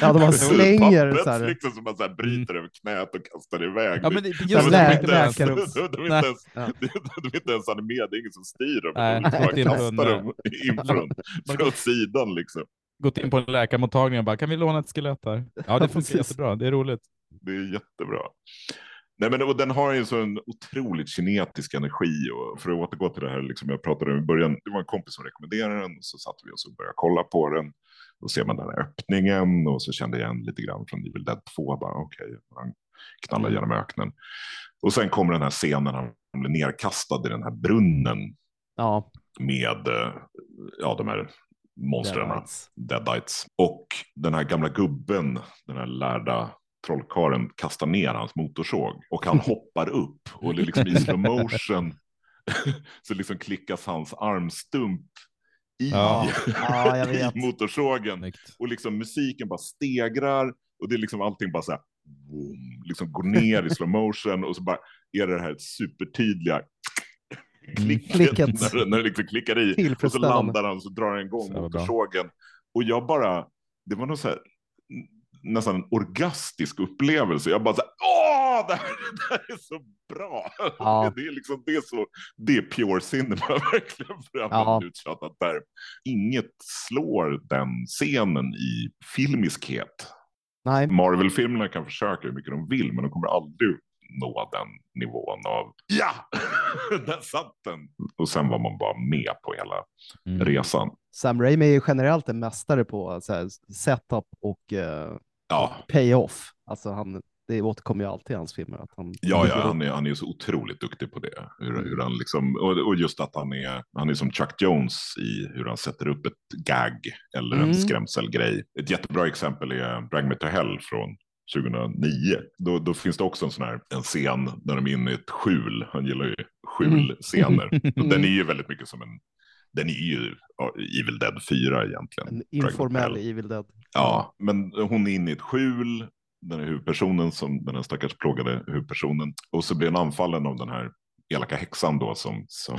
Ja, de har slänger pappret så här. liksom som man så här bryter över knät och kastar iväg. ja, men det, De- just Lä- de, ens- läkarrums. de, de, de, är Nej. inte ens, Ja. de, de är inte ens animerade, det är ingen som styr dem. Nej, de bara kastar dem in från, från sidan liksom. Gått in på en läkarmottagning och bara, kan vi låna ett skelett här? Ja, det funkar jättebra, det är roligt. Det är jättebra. Nej, men, och den har ju en sån otroligt kinetisk energi. Och för att återgå till det här, liksom jag pratade om i början, det var en kompis som rekommenderade den och så satte vi oss och började kolla på den. Då ser man den här öppningen och så kände jag igen lite grann från Evil Dead 2. Bara, okej, han knallar genom öknen. Och sen kommer den här scenen, han blir nerkastad i den här brunnen Ja, med eh, ja, de här monstren, Deadites. Och den här gamla gubben, den här lärda trollkaren kastar ner hans motorsåg och han hoppar upp och det är liksom i slow motion så liksom klickas hans armstump i, Ja. Ja, jag vet. i motorsågen Snyggt. och liksom musiken bara stegrar och det är liksom allting bara så här boom, liksom går ner i slow motion och så bara är det det här supertydliga klicket, Klicket. När, när det liksom klickar i och så landar han och så drar han igång motorsågen och jag bara, det var nog så här nästan en orgastisk upplevelse. Jag bara så här, åh, det här, det här är så bra. Ja. Det är liksom, det är så, det är pure cinema verkligen för att Ja. en uttjatad term. Inget slår den scenen i filmiskhet. Nej, Marvel-filmerna kan försöka hur mycket de vill, men de kommer aldrig nå den nivån av ja, där satt den. Och sen var man bara med på hela Mm. resan. Sam Raimi är ju generellt en mästare på så här, setup och eh, Ja, pay-off. Alltså han, det återkommer ju alltid i hans filmer. Att han Ja, ja han, är, han är så otroligt duktig på det. Hur, hur han liksom, och, och just att han är, han är som Chuck Jones i hur han sätter upp ett gag eller Mm. en skrämselgrej. Ett jättebra exempel är Drag Me To Hell från 2009. Då, då finns det också en sån här en scen där de är inne i ett skjul. Han gillar ju skjulscener. Och den är ju väldigt mycket som en, den är ju Evil Dead 4 egentligen. En informell. Evil Dead. Ja, men hon är inne i ett skjul, den här huvudpersonen, som, den här stackars plågade huvudpersonen. Och så blir hon anfallen av den här elaka häxan då som, som,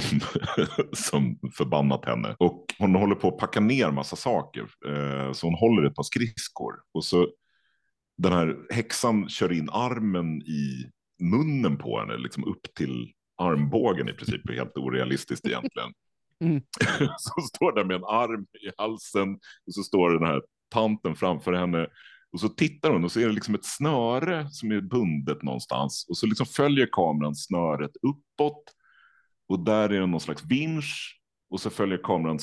som förbannat henne. Och hon håller på att packa ner massa saker. Eh, så hon håller ett par skridskor. Och så den här häxan kör in armen i munnen på henne, liksom upp till armbågen i princip. Helt orealistiskt egentligen. Mm. så står där med en arm i halsen och så står den här tanten framför henne och så tittar hon och så är det liksom ett snöre som är bundet någonstans och så liksom följer kameran snöret uppåt och där är det någon slags vinsch och så följer kameran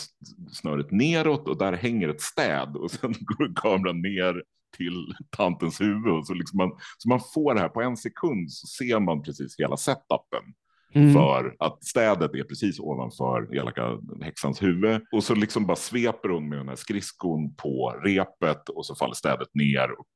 snöret neråt och där hänger ett städ och sen går kameran ner till tantens huvud. Så, liksom man, så man får det här på en sekund så ser man precis hela setupen. Mm. för att städet är precis ovanför elaka häxans huvud. Och så liksom bara sveper hon med den här skridskon på repet och så faller städet ner och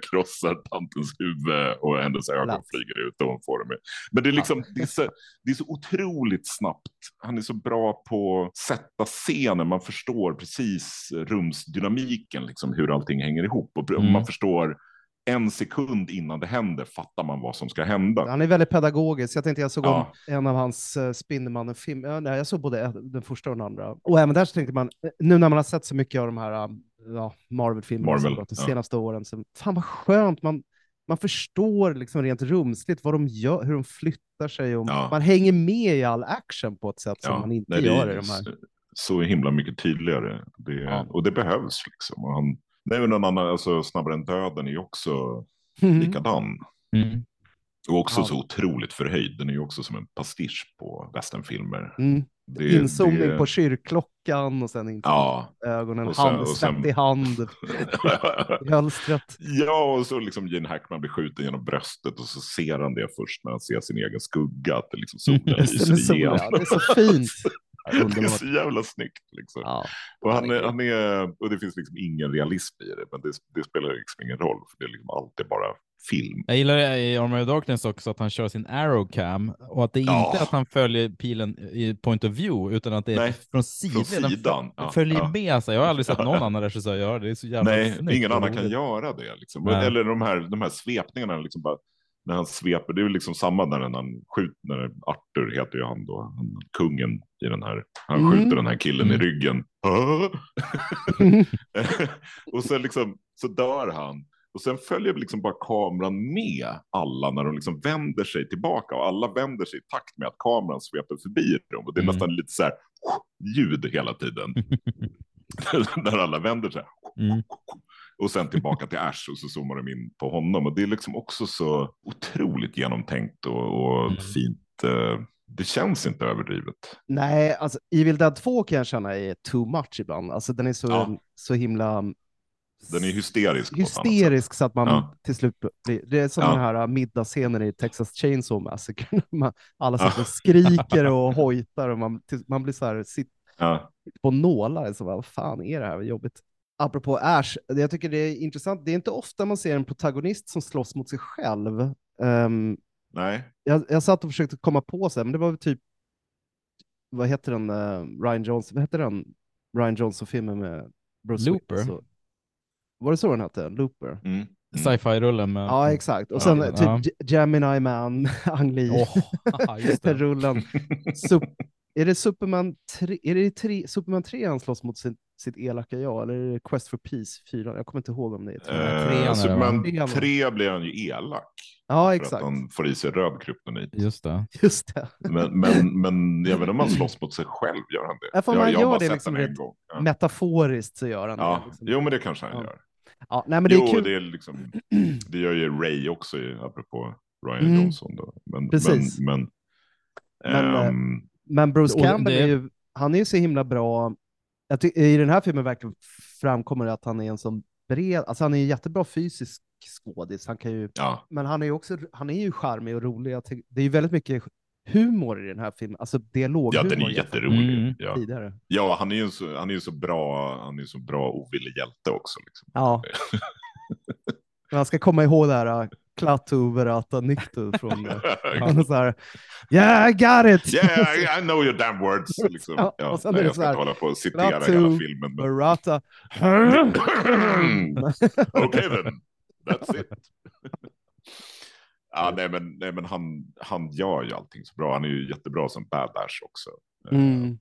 krossar tantens huvud och hennes ögon Lätt. flyger ut och hon får dem. Men det är liksom, det är, så, det är så otroligt snabbt. Han är så bra på att sätta scenen, man förstår precis rumsdynamiken, liksom hur allting hänger ihop och Mm. man förstår en sekund innan det händer fattar man vad som ska hända. Han är väldigt pedagogisk. Jag tänkte jag såg Ja. en av hans uh, Spindelmannen-film. Ja, nej, jag såg både den första och den andra. Och även där så tänkte man, eh, nu när man har sett så mycket av de här uh, ja, Marvel-filmerna Marvel, de senaste åren, så fan vad skönt. Man, man förstår liksom rent rumsligt vad de gör, hur de flyttar sig och man hänger med i all action på ett sätt som man inte nej, gör i de här. så- himla mycket tydligare. Det. Och det behövs liksom. Och han, nej, men en annan, alltså Snabbare än döden är ju också Mhm. likadan. Mm. Och också Ja. så otroligt förhöjd. Den är ju också som en pastisch på westernfilmer. Mm. Det- Inzoomning det- på kyrkklockan och sen in Ja. ögonen, Och sen- hand, och sen- hand i hölstret. ja, och så liksom Gene Hackman blir skjuten genom bröstet och så ser han det först när han ser sin egen skugga, att det liksom solen det, med lyser solen, igenom. det är så fint. Det är så jävla snyggt. Liksom. Ja. Och, han är, han är, och det finns liksom ingen realism i det, men det, det spelar liksom ingen roll, för det är liksom alltid bara film. Jag gillar i Armor of Darkness också att han kör sin arrow cam och att det inte Ja. är att han följer pilen i point of view utan att det är Nej, från sidan. från sidan, ja, följer ja. med sig. Jag har aldrig sett någon annan regissör göra det. Det är så jävla Nej, snyggt ingen annan kan göra det. Liksom. Eller de här, de här svepningarna, liksom bara, när han sveper, det är ju liksom samma när han skjuter, när Arthur heter ju han då, han, kungen i den här, han Mm. skjuter den här killen i Mm. ryggen. och sen liksom, så dör han. Och sen följer liksom bara kameran med alla när de liksom vänder sig tillbaka och alla vänder sig i takt med att kameran sveper förbi dem. Och det är Mm. nästan lite så här ljud hela tiden. när alla vänder sig. Mm. Och sen tillbaka till Ash och så zoomar de in på honom. Och det är liksom också så otroligt genomtänkt och, och Mm. fint. eh, Det känns inte överdrivet. Nej, alltså Evil Dead 2 kan jag känna är too much ibland. Alltså den är så, Ja. så himla Den är hysterisk. hysterisk så att man Ja. till slut blir... Det är som Ja. den här middagsscenen i Texas Chainsaw Massacre. Man, alla Ja. sitter och skriker och hojtar och man, man blir så här, sit, Ja. på nålar. Så bara, vad fan är det här? Vad jobbigt. Apropå Ash, jag tycker det är intressant. Det är inte ofta man ser en protagonist som slåss mot sig själv. Ehm, Nej. jag, jag satt och försökte komma på så här, men det var typ, vad heter den, eh, Ryan Johnson, vad heter den, Ryan Johnson-filmen med Bruce Looper. Willis och- Var det så den hette? Looper? Mm. Sci-fi-rullen med... Ja, exakt. Och Ja, sen ja. typ Ge- Gemini Man, Ang Lee, Åh, just det. rullen. Sup- är det Superman 3, är det Superman 3 han slåss mot sin, sitt elaka jag, eller är det Quest for Peace 4? Jag kommer inte ihåg om det är Eh, det, Superman va? 3 blir han ju elak. Ja, För exakt. att han får i sig röd kryptonit. Just det. Just det. Men, men, men jag vet inte om han slåss mot sig själv, gör han det? Ja, för jag, man jag har gör bara det sett liksom en rätt gång. Ja. Metaforiskt så gör han Ja, det. Liksom. jo men det kanske han Ja. gör. Ja, nej, men det jo, är kul. det, är liksom, det gör ju Ray också, apropå Ryan Mm. Johnson. Då. Men, Precis. Men, men, Men, eh, ehm, Men Bruce Och det- Campbell är ju, han är ju så himla bra. I den här filmen verkligen framkommer det att han är en sån bred, alltså han är ju jättebra fysisk skådis. Han kan ju, ja, men han är ju också, han är ju charmig och rolig. Jag tycker- Det är ju väldigt mycket humor i den här filmen, alltså dialoghumor. ja, den är jätterolig. Mm. Ja. Tidigare. ja, han är ju så, han är ju så bra, han är ju så bra ovillig hjälte också. Liksom. Ja. Men han ska komma ihåg det här, Klaatu Verata Nyktu från, han är så här, yeah I got it! Yeah, I know your damn words. Liksom. Ja, Ja, och sen nej, jag ska inte hålla på och citera Klaatu hela filmen. Men... Verata. Okej then, that's it. ja, nej, men, nej, men han, han gör ju allting så bra. Han är ju jättebra som badass också. Mm.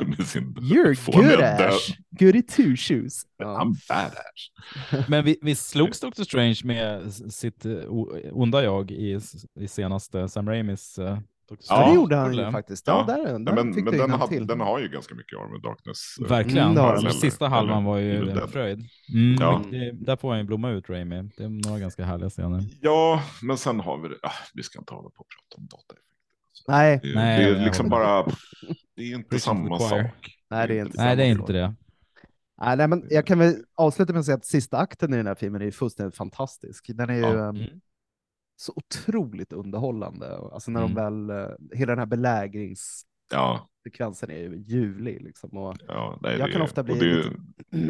Med sin You're good. Ash. Goody two shoes. Ja. Han badass. Men vi, vi slogs Doctor Strange med sitt eh, onda jag i, i senaste Sam Raimis uh, Doctor Ja, det gjorde han ju faktiskt. Ja, Ja. där, där men men den, till. den har ju ganska mycket Arm of Darkness. eh, Verkligen. Mm, den. sista halvan var ju en fröjd. Mm, Ja. det, där får han ju blomma ut, Raimi. Det är några ganska härliga scener. Ja, men sen har vi det. Ah, vi ska inte hålla på och prata om dataeffekter. Nej, Det, Nej, det är liksom bara, det är inte samma sak. nej, det är inte Nej, det är inte det. Nej, nej, men jag kan väl avsluta med att säga att sista akten i den här filmen är ju fullständigt fantastisk. Den är ju Ja. ehm, Mm. så otroligt underhållande. Alltså när de Mm. väl, eh, hela den här belägringssekvensen Ja, är ju ljuvlig. Liksom. Och ja nej, jag kan ofta bli det,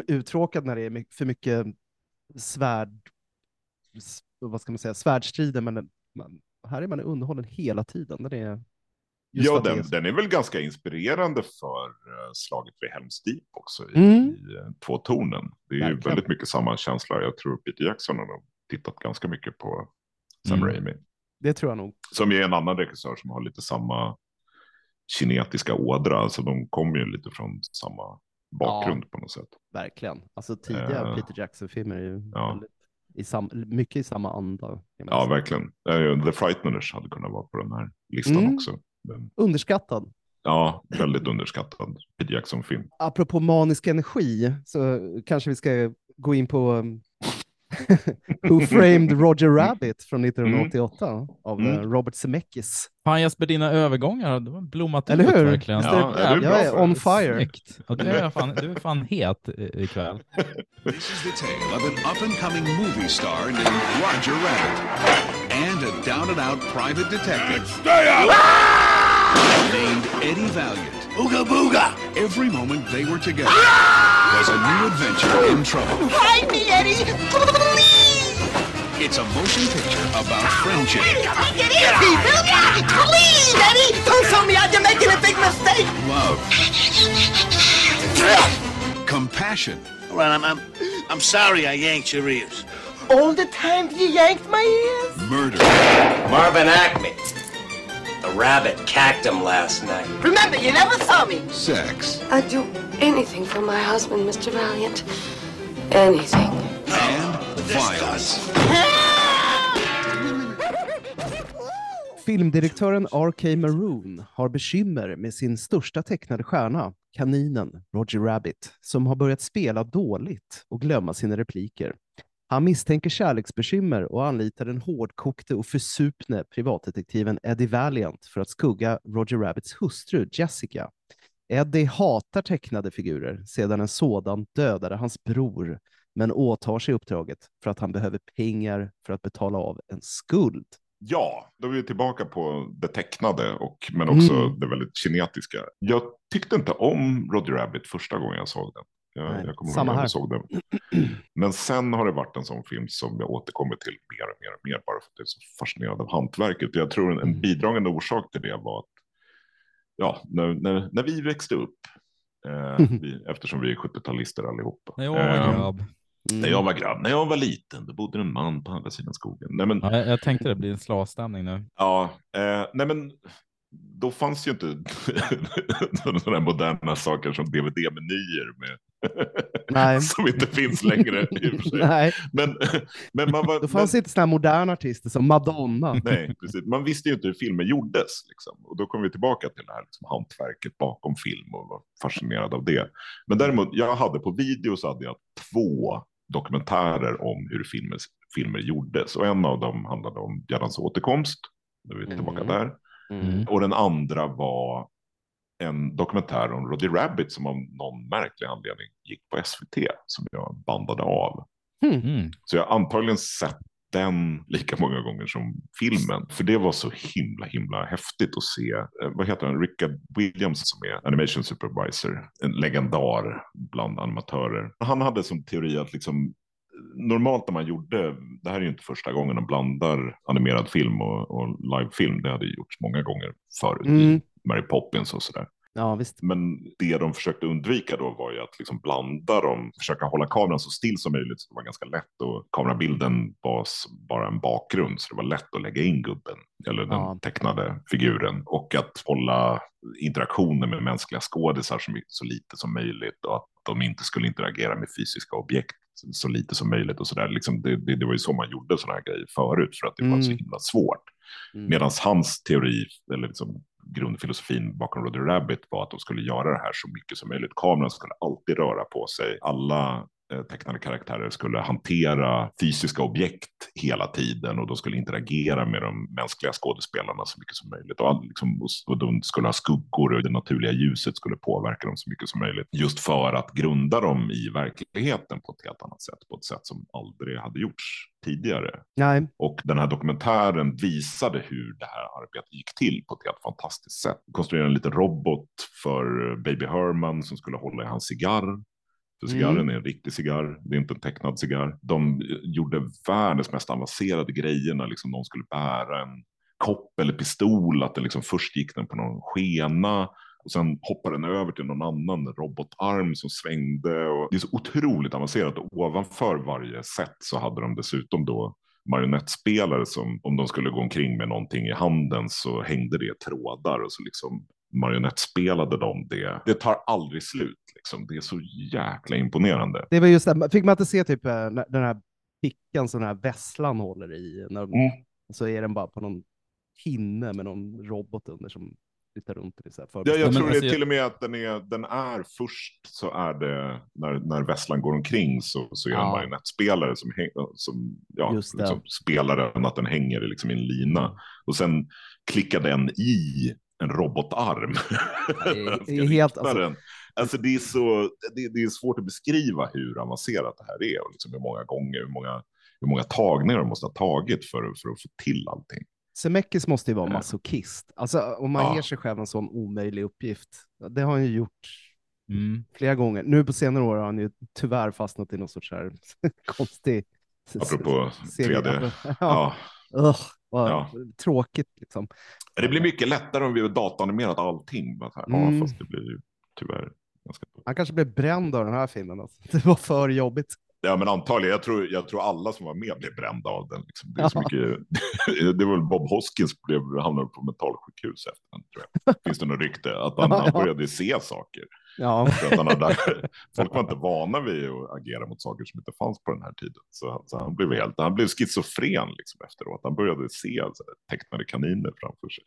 uttråkad när det är för mycket svärd, vad ska man säga, svärdstrider, men här är man underhållen hela tiden. Den är, Ja, den, den är väl ganska inspirerande för eh, slaget vid Helms Deep också i, Mm. i eh, två tonen. Det är ju Verkligen. väldigt mycket samma känsla. Jag tror Peter Jackson har tittat ganska mycket på Sam Mm. Raimi. det tror jag nog. Som är en annan regissör som har lite samma kinetiska ådra. Alltså de kommer ju lite från samma bakgrund på något sätt. Verkligen. Alltså tidiga Eh, Peter Jackson-filmer är ju ja. väldigt, i sam, mycket i samma anda. Ja, verkligen. The Frighteners hade kunnat vara på den här listan Mm. också. Men, Underskattad. ja, väldigt underskattad Peter Jackson-film. Apropå manisk energi så kanske vi ska gå in på um, Who Framed Roger Rabbit från 1988 av Mm. eh, Robert Zemeckis. Fan Jesper, dina övergångar har blommat Eller ut hur? verkligen. Det- Ja, är jag är on fire. Snyggt. Ja, du, är fan, du är fan het i- ikväll. This is the tale of an up and coming movie star named Roger Rabbit and a down and out private detective named Eddie Valiant. Ooga booga! Every moment they were together was a new adventure in trouble. Hide me, Eddie! Please! It's a motion picture about friendship, Take it easy, Billy! Please, Eddie! Don't tell me I'm making a big mistake! love, compassion, Well, I'm, I'm, I'm sorry I yanked your ears. All the time you yanked my ears? murder, Marvin Acme. The rabbit cacked him last night. Remember, you never saw me. sex, I'd do anything for my husband, Mr. Valiant. Anything. and violence. Filmdirektören R.K. Maroon har bekymmer med sin största tecknade stjärna, kaninen Roger Rabbit, som har börjat spela dåligt och glömma sina repliker. Han misstänker kärleksbekymmer och anlitar den hårdkokte och försupne privatdetektiven Eddie Valiant för att skugga Roger Rabbits hustru Jessica. Eddie hatar tecknade figurer sedan en sådan dödade hans bror, men åtar sig uppdraget för att han behöver pengar för att betala av en skuld. Ja, då är vi tillbaka på det tecknade och men också Mm. det väldigt kinetiska. Jag tyckte inte om Roger Rabbit första gången jag såg den. Jag, Nej, jag kommer samma ihåg när jag såg den. Men sen har det varit en sån film som jag återkommer till mer och mer och mer bara för att jag är så fascinerad av hantverket. Jag tror en, Mm. en bidragande orsak till det var att ja, när, när, när vi växte upp, eh, vi, eftersom vi är 70-talister allihopa. När jag var eh, grabb. Mm. När jag var grabb, när jag var liten, då bodde en man på andra sidan skogen. Nej, men, Ja, jag, tänkte det blir en slavstämning nu. Ja, eh, nej men då fanns ju inte sådana moderna saker som DVD-menyer med. Nej. som inte finns längre i och för sig. Nej, Men, men man var, då fanns inte såna här moderna artister som Madonna. Nej, precis. Man visste ju inte hur filmer gjordes. Liksom. Och då kom vi tillbaka till det här liksom, hantverket bakom film och var fascinerad av det. Men däremot, jag hade på video så hade jag två dokumentärer om hur filmer, filmer gjordes. Och en av dem handlade om Gerhards återkomst. Då är vi tillbaka Mm. där. Mm. Och den andra var en dokumentär om Roddy Rabbit som av någon märklig anledning gick på SVT som jag bandade av. Mm. Så jag har antagligen sett den lika många gånger som filmen. För det var så himla, himla häftigt att se. Eh, Vad heter han? Rickard Williams som är animation supervisor. En legendar bland animatörer. Han hade som teori att liksom Normalt när man gjorde, det här är ju inte första gången de blandar animerad film och, och livefilm, det hade gjorts många gånger förut i Mm. Mary Poppins och sådär. Ja, visst. Men det de försökte undvika då var ju att liksom blanda dem, försöka hålla kameran så still som möjligt. Så det var ganska lätt och kamerabilden var bara en bakgrund så det var lätt att lägga in gubben eller den Ja. tecknade figuren. Och att hålla interaktionen med mänskliga skådisar så, mycket, så lite som möjligt och att de inte skulle interagera med fysiska objekt så- så lite som möjligt och sådär. Liksom det, det, det var ju så man gjorde sådana här grejer förut för att det var så Mm. himla svårt. Mm. Medan hans teori, eller liksom grundfilosofin bakom Roger Rabbit var att de skulle göra det här så mycket som möjligt. Kameran skulle alltid röra på sig. Alla tecknade karaktärer skulle hantera fysiska objekt hela tiden och de skulle interagera med de mänskliga skådespelarna så mycket som möjligt. Och, liksom, och- och de skulle ha skuggor och det naturliga ljuset skulle påverka dem så mycket som möjligt. Just för att grunda dem i verkligheten på ett helt annat sätt. På ett sätt som aldrig hade gjorts tidigare. Nej. Och den här dokumentären visade hur det här arbetet gick till på ett helt fantastiskt sätt. Konstruerade en liten robot för Baby Herman som skulle hålla i hans cigarr. För cigarren Mm. är en riktig cigarr, det är inte en tecknad cigarr. De gjorde världens mest avancerade grejerna, liksom de skulle bära en kopp eller pistol, att den liksom först gick den på någon skena och sen hoppade den över till någon annan robotarm som svängde. Och det är så otroligt avancerat och ovanför varje set så hade de dessutom då marionettspelare som om de skulle gå omkring med någonting i handen så hängde det trådar och så liksom marionettspelade de det. Det tar aldrig slut liksom. Det är så jäkla imponerande. Det var just det, fick man inte se typ eh, den här pickan som den här vesslan håller i? När de, Mm. Så är den bara på någon hinne med någon robot under som flyttar runt. Det så här Ja, jag tror alltså, det jag- till och med att den är, den är först så är det när, när Vesslan går omkring så, så är en Ja. marionettspelare som, häng, som ja, liksom spelar den att den hänger liksom i en lina. Och sen klickar den i en robotarm. Ja, det är- Den det är helt- alltså- den. Alltså det är, så, det, det är svårt att beskriva hur avancerat det här är och liksom hur många gånger, hur många, hur måga tagningar de måste ha tagit för, för att få till allting. Zemeckis måste ju vara Ja. masochist. Alltså om man Ja. ger sig själv en sån omöjlig uppgift. Det har han ju gjort Mm. flera gånger. Nu på senare år har han ju tyvärr fastnat i någon sorts här konstig... Apropå 3D. Ja. Ja. Ugh, vad Ja. tråkigt liksom. Det blir mycket lättare om vi har datanimerat allting. Bara så här, Mm. Ja, fast det blir ju tyvärr ganska... Han kanske blev bränd av den här filmen. Alltså. Det var för jobbigt. Ja, men antagligen. Jag tror, jag tror alla som var med blev brända av den. Liksom. Det, är så mycket, det var väl Bob Hoskins blev, hamnade på mentalsjukhus efter den, tror jag. Finns det något rykte? Att han, Ja, han ja. började se saker. Ja. För att han hade, folk var inte vana vid att agera mot saker som inte fanns på den här tiden. Så, han- så han blev helt, han blev schizofren liksom efteråt. Han började se så här, tecknade kaniner framför sig.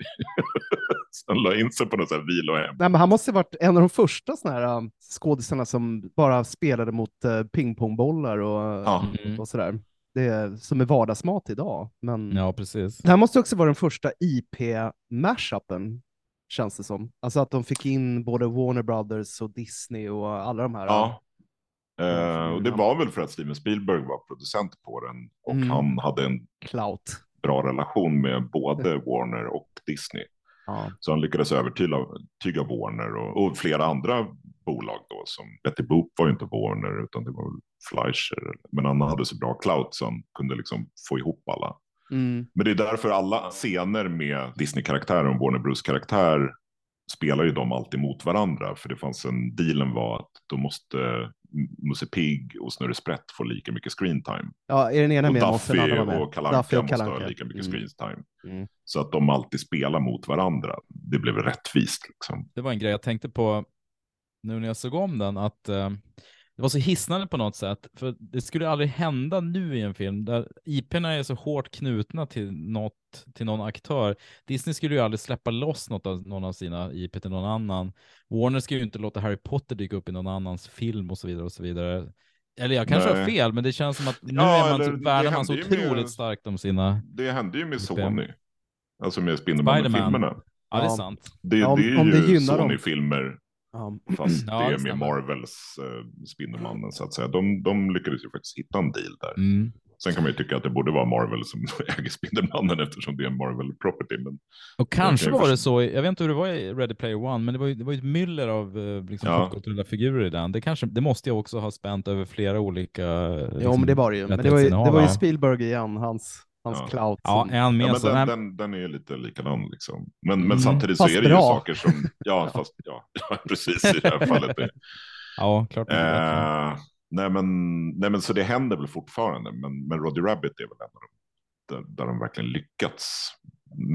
så han la in sig på något så här vilohem. Nej, men han måste ha varit en av de första såna här um, skådisarna som bara spelade mot uh, pingpongbollar och, Ja. Mm. och sådär. Det är, som är vardagsmat idag. Men Ja, precis. det här måste också vara den första IP-mashupen, känns det som. Alltså att de fick in både Warner Brothers och Disney och alla de här. Ja. Eh, Ja, och det var väl för att Steven Spielberg var producent på den och Mm. han hade en Clout. bra relation med både Warner och Disney. Ja. Så han lyckades övertyga tyga Warner och, och, flera andra bolag då som Betty Boop var ju inte Warner utan det var Fleischer. Men han hade så bra clout så han kunde liksom få ihop alla. Mm. Men det är därför alla scener med Disney-karaktär och Warner Bros-karaktär spelar ju de alltid mot varandra. För det fanns en, dealen var att då måste Musse Pigg och Snurre Sprätt få lika mycket screen time. Ja, är den ena och med Duffy måste den andra vara med. och Kalanka Duffy och måste Kalle ha lika mycket Mm. screen time. Mm. Så att de alltid spelar mot varandra. Det blev rättvist liksom. Det var en grej jag tänkte på nu när jag såg om den, att eh, det var så hisnande på något sätt. För det skulle aldrig hända nu i en film där IP'na är så hårt knutna till, något, till någon aktör. Disney skulle ju aldrig släppa loss något av, någon av sina IP till någon annan. Warner skulle ju inte låta Harry Potter dyka upp i någon annans film och så vidare och så vidare. Eller jag kanske har Nej. fel, men det känns som att nu Ja, är man eller så, det värnar man så ju med- otroligt starkt om sina... Det hände ju med IP. Sony. Alltså med. Spindelmannen-filmerna. Ja, det är sant. Det, Ja, om- det är ju gynnar dem. Sony-filmer Ja. fast Ja, det är med. Marvels uh, Spindelmannen så att säga. De, de lyckades ju faktiskt hitta en deal där. Mm. Sen kan man ju tycka att det borde vara Marvel som äger Spindelmannen eftersom det är en Marvel property. Men Och kanske var det så, jag vet inte hur det var i Ready Player One, men det var ju, det var ju ett myller av eh, liksom, Ja. popkulturella figurer i den. Det, kanske, det måste ju också ha spänt över flera olika liksom, men det var det ju. Men det var ju, det var ju. Spielberg igen, hans, hans Ja. clout. Ja, är han med Ja, men så... den, den, den är ju lite likadan liksom. Men, men Mm. samtidigt så är det ju bra. saker som, ja, fast ja, ja precis i det här fallet. ja, klart. Eh, nej, men, nej men så det händer väl fortfarande, men, men Roddy Rabbit är väl en av de där, där de verkligen lyckats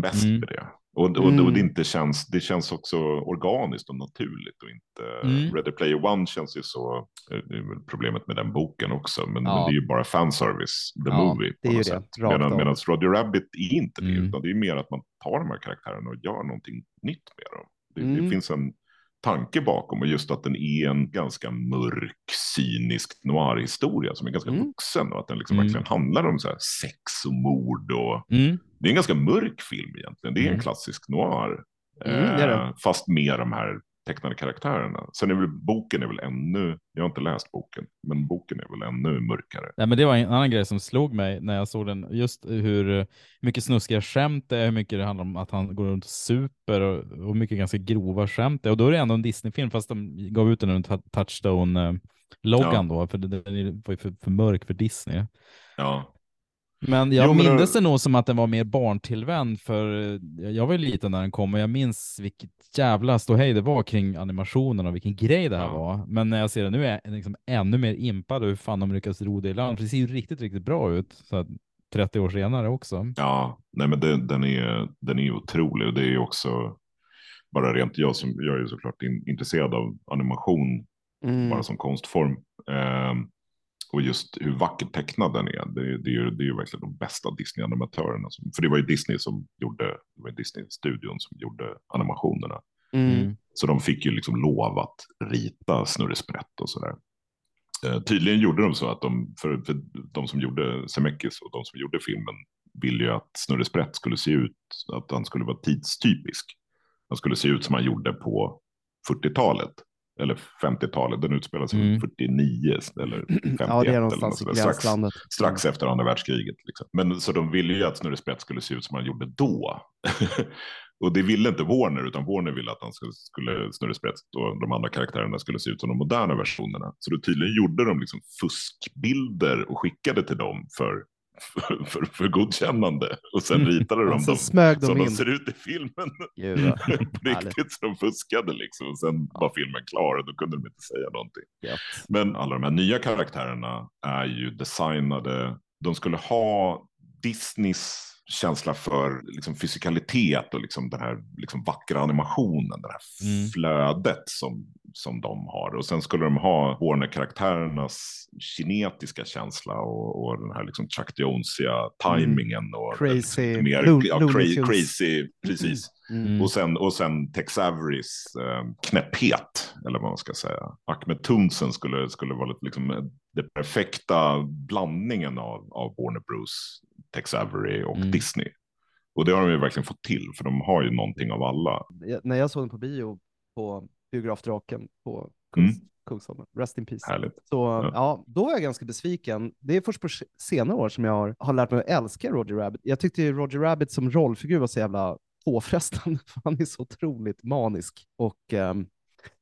mest Mm. med det. Och, och, Mm. och det, inte känns, det känns också organiskt och naturligt och inte, Mm. Ready Player One känns ju så, eh, det är väl problemet med den boken också, men, Ja. men det är ju bara fanservice, the Ja, movie på är något sätt. Medan, medan Roddy Rabbit är inte det, Mm. utan det är mer att man tar de här karaktärerna och gör någonting nytt med dem. Det, Mm. det finns en tanke bakom och just att den är en ganska mörk, cynisk noir-historia som är ganska Mm. vuxen och att den liksom Mm. verkligen handlar om så här sex och mord och Mm. Det är en ganska mörk film egentligen. Det är en Mm. klassisk noir. Mm, det det. Eh, fast med de här tecknade karaktärerna. Sen är väl boken är väl ännu, jag har inte läst boken, men boken är väl ännu mörkare. Nej, men det var en annan grej som slog mig när jag såg den. Just hur mycket snuskiga skämt det är, hur mycket det handlar om att han går runt och super och, och mycket ganska grova skämt. det är. Och då är det ändå en Disney-film, fast de gav ut den runt Touchstone-loggan då, för den var ju för, för mörk för Disney. Ja, Men jag Jo, men minns det- nog som att den var mer barntillvänd, för eh, jag var ju liten när den kom och jag minns vilket jävla ståhej det var kring animationen och vilken grej det här Ja. var. Men när jag ser det nu är jag liksom ännu mer impad och hur fan de lyckas ro det i land. För det ser ju riktigt, riktigt bra ut. Så att 30 år senare också. ja nej men det, den, är, den är otrolig och det är ju också bara rent jag som, jag är ju såklart in, intresserad av animation Mm. bara som konstform. Ehm, och just hur vackert tecknad den är. Det, det, är ju, det är ju verkligen de bästa Disney-animatörerna. För det var ju Disney som gjorde, det var Disney-studion som gjorde animationerna. Mm. Så de fick ju liksom lov att rita Snurre Sprätt och sådär. Eh, tydligen gjorde de så att de, för, för de som gjorde Zemeckis och de som gjorde filmen ville ju att Snurre Sprätt skulle se ut, att han skulle vara tidstypisk. Han skulle se ut som han gjorde på 40-talet. Eller 50-talet, den utspelar sig Mm. 49 eller 51. Ja, det är eller någonstans något i sådär. strax, strax efter andra världskriget. Liksom. Men så de ville ju att Snurre Sprätt skulle se ut som han gjorde då. och det ville inte Warner, utan Warner ville att han skulle, skulle Snurre Sprätt och de andra karaktärerna skulle se ut som de moderna versionerna. Så då tydligen gjorde de liksom fuskbilder och skickade till dem för, för, för, för godkännande. Och sen ritade de Och så dem smög de som de in. ser ut i filmen. På riktigt, så de fuskade liksom. Och sen var filmen klar och då kunde de inte säga någonting. Gött. Men alla de här nya karaktärerna är ju designade. De skulle ha Disneys känsla för liksom, fysikalitet och liksom, den här liksom, vackra animationen, det här Mm. flödet som, som de har. Och sen skulle de ha Warner-karaktärernas kinetiska känsla och, och den här liksom, Chuck Jonesiga tajmingen. Och Mm. Crazy, mer, ja, cra- crazy, precis. Mm. Och sen, och sen Tex Averys eh, knäpphet, eller vad man ska säga. Ahmed Tunsen skulle, skulle vara lite, liksom, det perfekta blandningen av, av Warner Bros, Tex Avery och Mm. Disney. Och det har de ju verkligen fått till, för de har ju någonting av alla. Jag, när jag såg den på bio på Biografdraken på Mm. Kungsholmen. Rest in peace. Härligt. Så Ja. ja. då var jag ganska besviken. Det är först på senare år som jag har, har lärt mig att älska Roger Rabbit. Jag tyckte ju Roger Rabbit som rollfigur var så jävla påfrestande, för han är så otroligt manisk. Och ehm,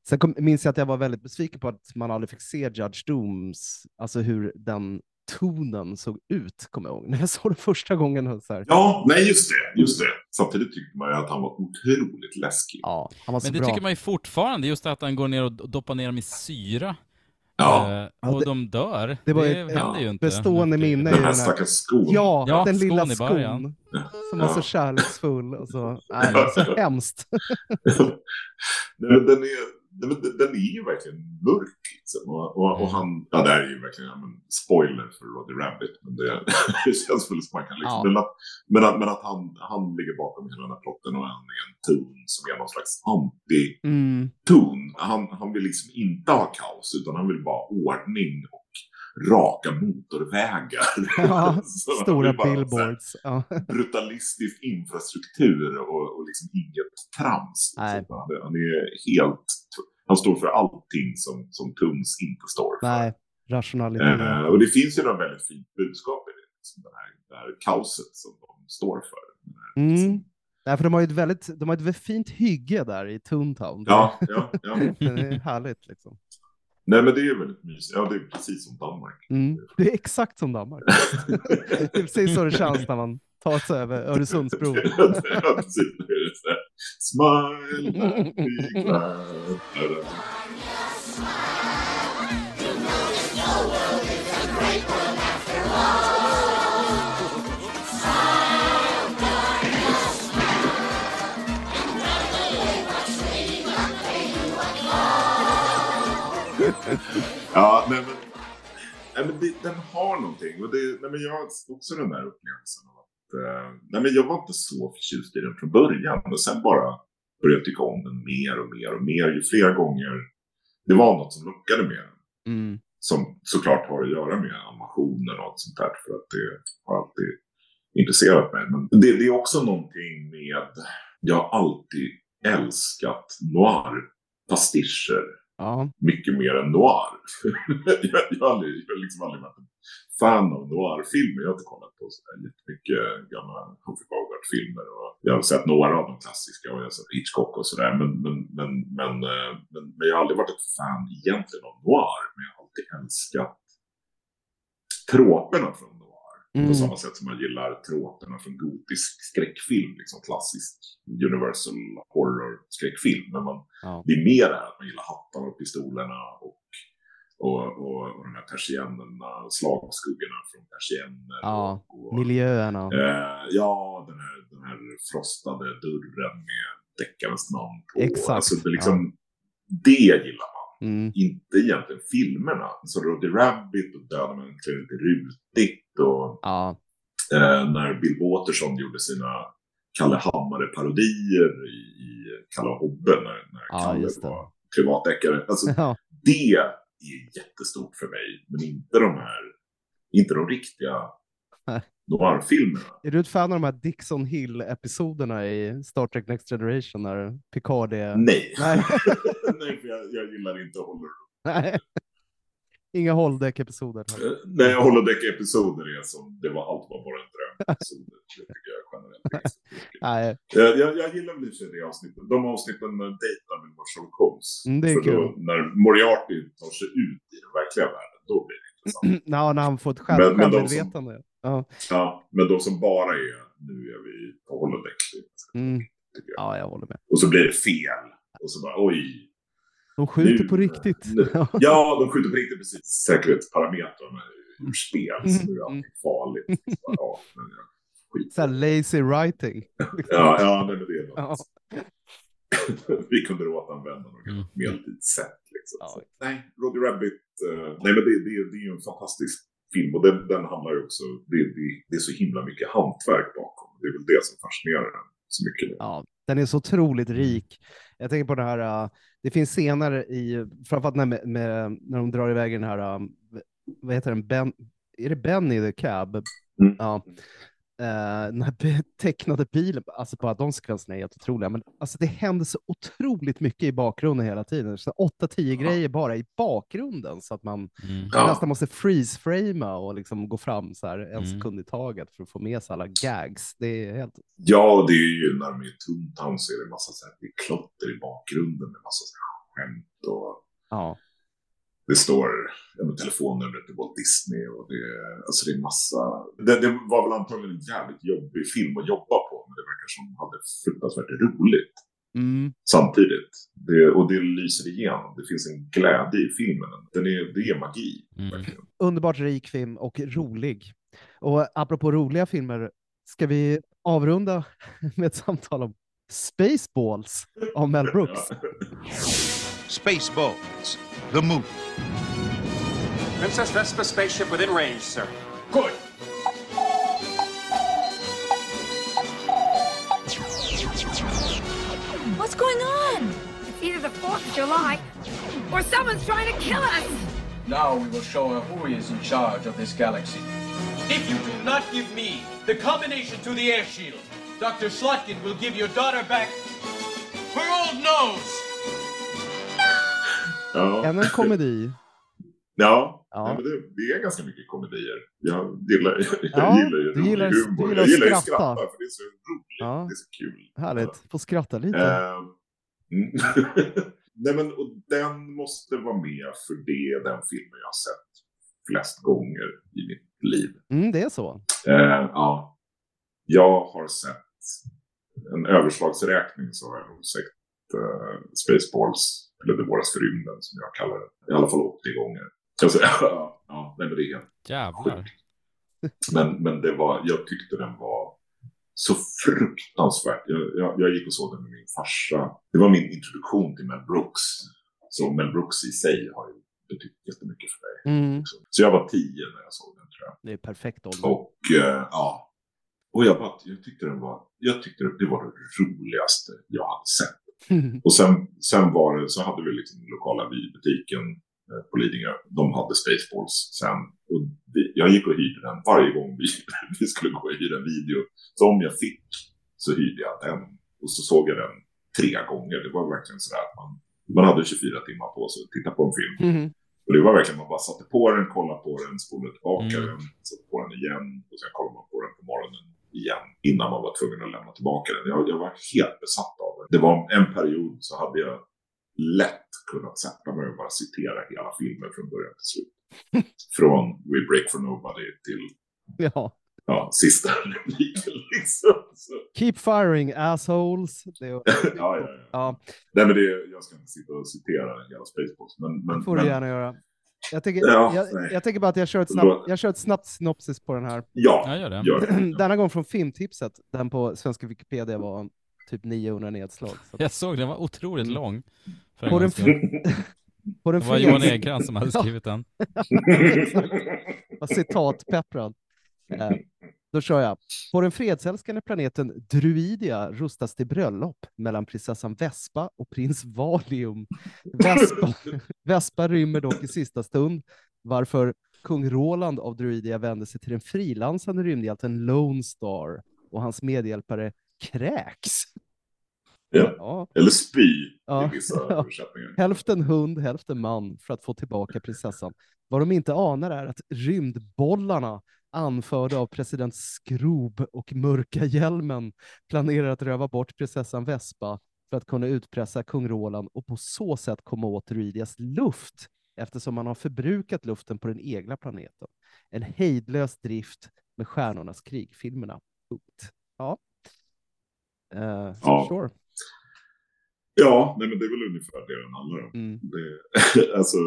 sen kom, minns jag att jag var väldigt besviken på att man aldrig fick se Judge Dooms, alltså hur den tonen såg ut, kommer jag ihåg. När jag såg det första gången. Så här. Ja, nej just det, just det. Samtidigt tyckte man ju att han var otroligt läskig. Ja, han var så Men det bra. tycker man ju fortfarande, just att han går ner och doppar ner dem i syra. Ja. Ja, och det- de dör. Det Det, var ju händer ju inte. bestående minne. Den i här den här- stackars skon. Ja, Ja, den skon lilla i skon. början. Som var så Ja. kärleksfull. Och så, nej, det så hemskt. Den, är, den, den- är ju verkligen mörk. Liksom. Och, och, och han, ja det här är ju verkligen men, spoiler för Roddy Rabbit. Men det, det känns väl som man kan liksom. Ja. Men att, men att, men att han, han ligger bakom hela den här plotten och han är en ton som är någon slags anti-ton. Mm. Han, han vill liksom inte ha kaos utan han vill bara ha ordning och raka motorvägar. Ja, stora billboards. Ja. brutalistisk infrastruktur och, och liksom inget trams. Liksom. Han, han är helt... Han står för allting som, som Tums inte står för. Nej, rationalitet. Eh, och det finns ju något väldigt fint budskap i det. Liksom det, här, det här kaoset som de står för. Mm. Nej, för de har ju ett väldigt, de har ett väldigt fint hygge där i Toontown. Ja, ja, ja. det är härligt liksom. Nej men det är väldigt mysigt. Ja, det är precis som Danmark. Mm. Det är exakt som Danmark. det är precis så det känns när man tar sig över Öresundsbron. ja, precis. Det är så här, Smile, Ja, nej men, nej, men det, den har någonting. Och det, nej, men jag har också den där upplevelsen av att eh, nej, men jag var inte så förtjust i den från början. Och sen bara började jag tycka om den mer och mer och mer. Ju fler gånger det var något som lockade med den. Mm. Som såklart har att göra med animationen och sånt där. För att det har alltid intresserat mig. Men det, det är också någonting med, jag har alltid älskat noir-pastischer Ja. mycket mer än noir. jag, jag, har aldrig, jag har liksom aldrig varit en fan av noir-filmer. Jag har inte kollat på så jättemycket gamla Humphrey Bogart-filmer. Jag har sett några av de klassiska och jag har sett Hitchcock och sådär. Men, men, men, men, eh, men, men jag har aldrig varit ett fan egentligen av noir. Men jag har alltid älskat tråperna från noir. På Mm. samma sätt som jag gillar tråperna från gotisk skräckfilm. Liksom klassisk Universal horror-skräckfilm. Men man, Ja. det är mer det här att man gillar hattarna och pistolerna och, och, och, och de här persiennerna, slagskuggorna från persienner. ja, och, och, miljöerna. eh, ja, den här, den här frostade dörren med deckarens namn på. Exakt, Alltså, det, liksom, det gillar man. Mm. Inte egentligen filmerna. Så Roddy Rabbit och Döda med klär lite rutigt och Ja, eh, när Bill Waterson gjorde sina Kalle Hammare-parodier i, i Kalle Hobbe när, när Ja, Kalle just det. var privatdeckare. Alltså, ja. det är jättestort för mig, men inte de här, inte de riktiga noir-filmerna. Är du ett fan av de här Dixon Hill-episoderna i Star Trek Next Generation när Picard är... Nej. Nej. Nej, för jag, jag gillar inte håller. Nej. Inga hålldäck-episoder. Eh, Nej, holodeck-episoder är som, det var allt var bara en dröm-episoder. Det tycker jag generellt. Nej. Jag, jag, jag gillar väl i sig det avsnittet. De avsnitten när dejtar med Marshall Combs. Mm, det är För då, kul. när Moriarty tar sig ut i den verkliga världen, då blir det intressant. Ja, när han får ett själv, Men- men de som- självmedvetande. Ja. Ja, men de som bara är, nu är vi på holodeck. Mm. jag. ja, jag håller med. Och så blir det fel. Och så bara, oj. De skjuter Nu- på riktigt. Nu. Ja, de skjuter på riktigt precis. Säkerhetsparametrarna ur spel, så nu är allting farligt. Så bara, Ja, men jag skiter. Så här lazy writing. Ja, ja men det är något. Ja. Vi kunde återanvända några Mm. medeltidssätt. Liksom. Ja. Så, nej, Roddy Rabbit. eh, nej, men det, det, det är ju en fantastisk film. Och den, den handlar ju också, det, det, det är så himla mycket hantverk bakom. Det är väl det som fascinerar den så mycket. Ja, den är så otroligt rik. Jag tänker på det här, uh, det finns scener i, framförallt när, med, med, när de drar iväg den här, um, vad heter den, ben, är det Benny the Cab? Mm. Ja. Eh, den här tecknade bilen, alltså bara de sekvenserna är helt otroliga. Men alltså det händer så otroligt mycket i bakgrunden hela tiden. Så 8-10 grejer bara i bakgrunden så att man Mm. Nästan måste freeze-framea och liksom gå fram så här en Mm. sekund i taget för att få med sig alla gags. Det är helt... Ja, det är ju när de är Toontown så är det massa så här, det klotter i bakgrunden med massa så här skämt och Ja. Det står ja, telefonnumret till Walt Disney och det, alltså det är massa. Det, det var väl antagligen en jävligt jobbig film att jobba på, men det verkar som de hade fruktansvärt roligt Mm. samtidigt. Det, och det lyser igenom. Det finns en glädje i filmen. Den är, det är magi. Mm. verkligen. Underbart rik film och rolig. Och apropå roliga filmer, ska vi avrunda med ett samtal om Spaceballs av Mel Brooks? Spaceballs, the movie. Princess Vespa spaceship within range, sir. Good. What's going on? It's either the 4th of July or someone's trying to kill us. Now we will show her who is in charge of this galaxy. If you do not give me the combination to the air shield, Dr. Slotkin will give your daughter back her old nose. Ja, Ännu en komedi. ja. Ja. Nej, men det, det är ganska mycket komedier. Jag gillar, jag Ja, gillar ju rolig gillar- humor. gillar jag gillar ju att skratta. skratta för det är så roligt. Ja. Det är så kul. Härligt, få skratta lite. Mm. Nej, men och den måste vara med för det är den filmen jag har sett flest gånger i mitt liv. Mm, det är så. Eh, ja. Jag har sett en överslagsräkning så har jag nog sett eh, Spaceballs, eller Det våras för rymden som jag kallar det. I alla fall 80 gånger. Alltså, ja, ja, nej, men det är helt Jävlar. men, men det var, jag tyckte den var så fruktansvärt. Jag, jag, jag gick och såg den med min farsa. Det var min introduktion till Mel Brooks. Så Mel Brooks i sig har ju betytt jättemycket för mig. Mm. Så jag var tio när jag såg den tror jag. Det är perfekt ålder. Och eh, ja. Och jag, bara, jag tyckte den var, jag tyckte det var det roligaste jag hade sett. Och sen, sen var det, så hade vi liksom lokala videobutiken eh, på Lidingö. De hade Spaceballs sen. Och vi, jag gick och hyrde den varje gång vi, vi skulle gå och hyra en video. Så om jag fick så hyrde jag den. Och så såg jag den tre gånger. Det var verkligen sådär att man, man hade 24 timmar på sig att titta på en film. Mhm. Och det var verkligen, man bara satte på den, kollade på den, spolade tillbaka Mm. den, satte på den igen och sen kollade man på den på morgonen igen innan man var tvungen att lämna tillbaka den. Jag, jag var helt besatt av det. Det var en period så hade jag lätt kunnat sätta mig och bara citera hela filmen från början till slut. Från We Break for Nobody till Ja. ja, sista repliken liksom. Så, Keep firing assholes. Det är... ja, ja, ja. ja, Nej men det, jag ska inte sitta och citera hela Spaceballs. Men, men, det får men, du gärna göra. Jag tänker, Ja, jag, jag tänker bara att jag kör, ett snabbt, jag kör ett snabbt synopsis på den här. Ja, Ja, gör det. gör det. Denna gång från filmtipset. Den på svenska Wikipedia var typ 900 nedslag. Så. Jag såg den var otroligt lång. För en På den, på den Det var Johan Ekstrand som hade skrivit den. Citatpepprad. Eh, då kör jag. På den fredsälskande planeten Druidia rustas till bröllop mellan prinsessan Vespa och prins Valium. Vespa, Vespa rymmer dock i sista stund, varför kung Roland av Druidia vänder sig till den frilansande rymdhjälten Lone Star och hans medhjälpare kräks. Ja. Ja. Eller spy Ja. i vissa Ja. Hälften hund, hälften man för att få tillbaka prinsessan. Vad de inte anar är att rymdbollarna anförda av president Skrob och Mörka Hjälmen planerar att röva bort prinsessan Vespa för att kunna utpressa kung Roland och på så sätt komma åt Druidias luft eftersom man har förbrukat luften på den egna planeten. En hejdlös drift med Stjärnornas krig-filmerna. Ja. Uh, Ja. Sure. Ja, nej, men det är väl ungefär det den handlar om. Mm. Det, alltså,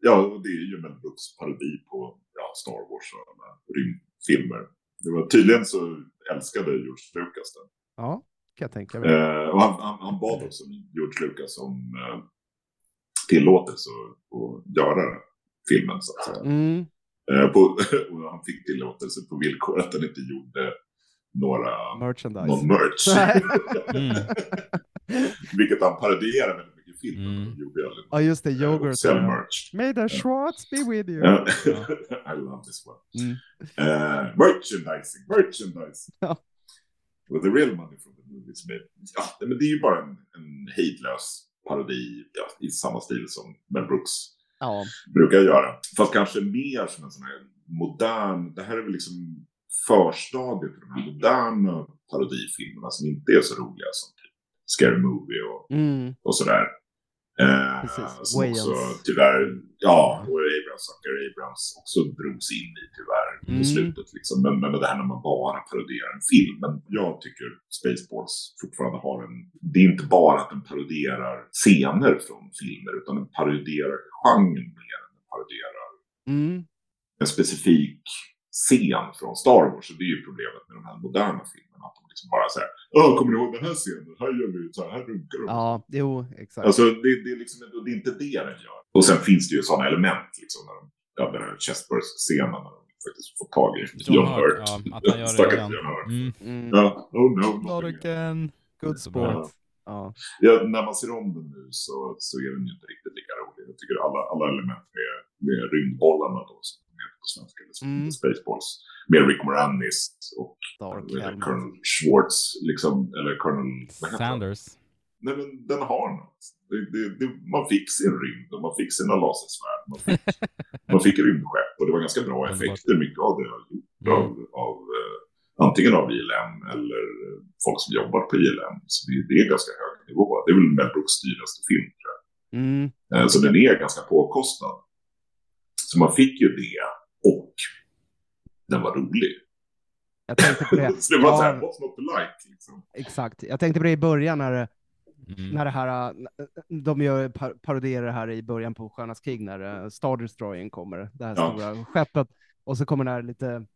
ja, det är ju Mel Brooks parodi på ja, Star Wars och alla rymdfilmer. Det var, tydligen så älskade George Lucas den. Ja, kan jag tänka mig. Eh, och han, han, han bad också George Lucas om eh, tillåtelse att, göra filmen så att säga. Mm. Eh, på, och han fick tillåtelse på villkor att han inte gjorde några, Merchandise. någon merch. Mm. Vilket han parodierar väldigt. Filmen. Mm. De gjorde Ja, just det. eh, Yoghurt. Sell ja. merch. May the Schwartz be with you. I love this one. Mm. Eh, merchandising, merchandising. Ja. With the real money from the movies made. Ja, men det är ju bara en, en hejdlös parodi ja, i samma stil som Mel Brooks Ja. brukar göra. Fast kanske mer som en sån här modern, det här är väl liksom förstadiet till de här moderna parodifilmerna som inte är så roliga som typ Scary Movie och, Mm. och sådär. Eh, Precis. som Wayans. också tyvärr, ja, och Abrams, Sucker Abrams också drogs in i tyvärr på Mm. slutet. Liksom. Men, men det här när man bara parodierar en film. Men jag tycker Spaceballs fortfarande har en, det är inte bara att den parodierar scener från filmer utan den parodierar genren mer än den parodierar Mm. en specifik scen från Star Wars. Och det är ju problemet med de här moderna filmerna. Att de liksom bara säger Åh, kommer ni ihåg den här scenen? Här gör vi så här, här runkar de. Ja, jo, exakt. Alltså det, det, är liksom, det är inte det den gör. Och sen finns det ju sådana element, liksom, när de, ja, den här Chestburst-scenen när de faktiskt får tag i John Hurt, ja, att han gör det Stackars. John Hurt. Mm. Mm. Ja, oh no. Again. Good Så sport. bra. Ja. Ja, när man ser om den nu så, så är den ju inte riktigt lika rolig. Jag tycker alla, alla element med, med rymdbollarna då, som på svenska, eller som Mm. Spaceballs, med Rick Moranis och. Colonel Schwartz, liksom, eller Colonel? Sanders. Nej, men den har något. Det, det, det, man fick sin rymd och man fick sina lasersvärd. Man fick, man fick rymdskepp och det var ganska bra effekter. Mycket av det har gjort av, av eh, antingen av ILM eller eh, folk som jobbar på ILM. Så det, det är ganska hög nivå. Det är väl Mel Brooks dyraste film tror jag. Mm. Eh, Så den är ganska påkostad. Så man fick ju det och den var rolig. Jag tänkte på det. så det var Ja. så här, what's not to like? Liksom. Exakt. Jag tänkte på det i början när, Mm. när det här, äh, de gör par parodierar det här i början på Stjärnornas krig när äh, Star Destroyern kommer, det här Ja. stora skeppet, och så kommer det här lite,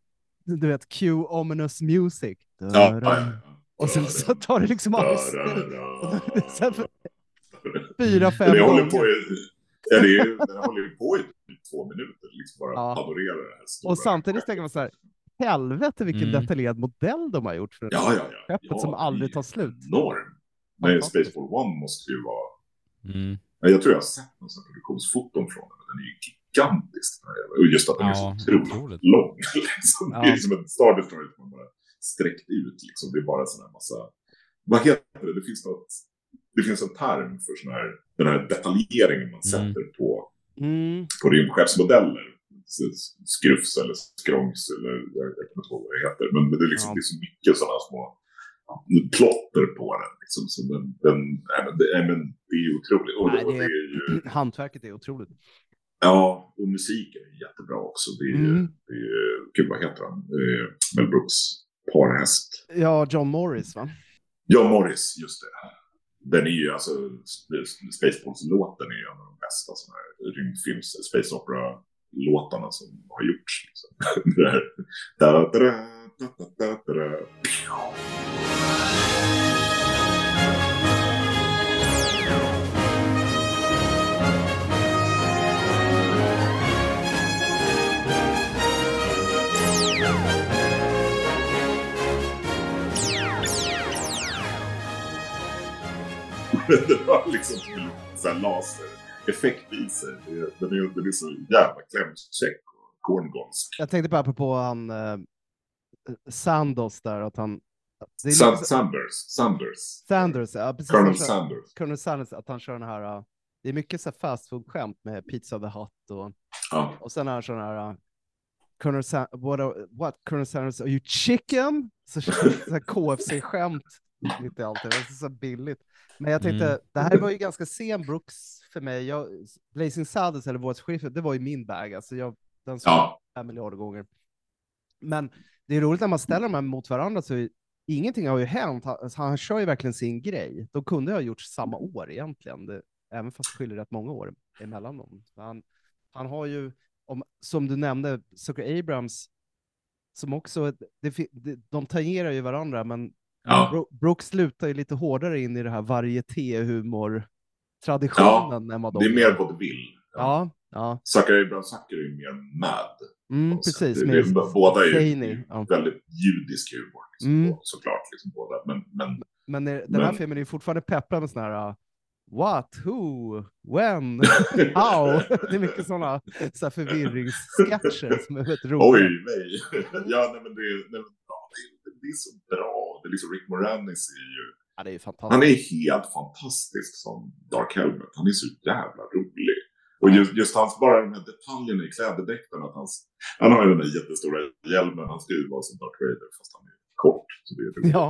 du vet, cue ominous music. Ja, ja. Och sen så tar det liksom av fyra, fem håller gånger. på ja, det är, den håller ju på i typ två minuter, liksom bara Ja. panorera det här stora Och samtidigt tänker man så här, helvete vilken Mm. detaljerad modell de har gjort för det Ja, ja, ja. skeppet ja, som aldrig tar slut. Enorm. Nej. Spaceball One måste ju vara... Mm. Ja, Jag tror jag har sett någon sån produktionsfoton från den, men den är ju gigantisk. Och just att den är så Ja, otroligt otroligt. lång. liksom. Det är Ja. som en Star Destroyer som man bara sträckt ut. Liksom. Det är bara sån här massa... Vad heter det? Det finns något... Det finns en term för sån här, den här detaljeringen man Mm. sätter på Mm. på rymdskeppsmodeller. Skrufs eller skrångs eller jag, jag kommer inte ihåg vad det heter. Men, men det, är liksom, Ja. det är så mycket sådana små plotter på den. Liksom, så den, den, nej, men det, nej, men det är ju otroligt. Och, Nej, det det är- ju, Hantverket är otroligt. ja, och musiken är jättebra också. Det är Mm. det är, gud vad heter han? Mel Brooks parhäst. Ja, John Morris va? Ja, Morris, just det. Den är ju alltså, Spaceballs-låten är ju en av de bästa sådana här rymdfilms, space opera-låtarna som har gjorts. Liksom. Da, da, da, da, da, da, da. det har liksom här lasereffekt i sig. Det- Den är, den är så jävla klämkäck och korngonsk. Jag tänkte bara på han eh, Sandos där, att han... Är lite- Sanders. Sanders. Sanders, ja precis. Colonel Sanders. Colonel Sanders, att han kör den här... uh, Det är mycket så fast food-skämt med Pizza the Hut och, Ja. och sen har han sån här... Uh, Colonel Sa- what, are- what Colonel Sanders, are you chicken? Så så KFC-skämt mitt i allt. Det är så billigt. Men jag tänkte, Mm. det här var ju ganska sen Brooks för mig. Jag, Blazing Saddles eller Vårt det var ju min bag. Alltså jag, den såg Ja. fem miljarder gånger. Men det är roligt när man ställer de här mot varandra så ingenting har ju hänt. Han, alltså, han kör ju verkligen sin grej. De kunde ha gjort samma år egentligen, det, även fast det skiljer rätt många år emellan dem. Han, han har ju, om, som du nämnde, Zucker Abrams, som också, det, det, de tangerar ju varandra, men Ja. Bro, Brooks lutar ju lite hårdare in i det här varieté-humor-traditionen de Det är mer vaudeville. Ja, ja. Zucker Abrams Zucker är ju mer mad. Mm, precis. Det, det, båda är ju ja. väldigt judisk humor. Liksom, Mm. såklart. Liksom, båda. Men, men Men eh, den här Men- filmen är ju fortfarande peppad med såna här, uh, What? Who? When? How? Det är mycket sådana så här förvirringssketcher som är väldigt roliga. Oj, nej. Ja, nej, men det, nej, men, ja, det, det är så bra. Det är liksom Rick Moranis är ju... Ja, är. Han är helt fantastisk som Dark Helmet. Han är så jävla rolig. Och just, just hans, bara de här detaljerna i klädedräkten, att hans, han har ju den där jättestora hjälmen, han ska ju vara som Darth Vader fast han är kort. Så det är roligt. Ja.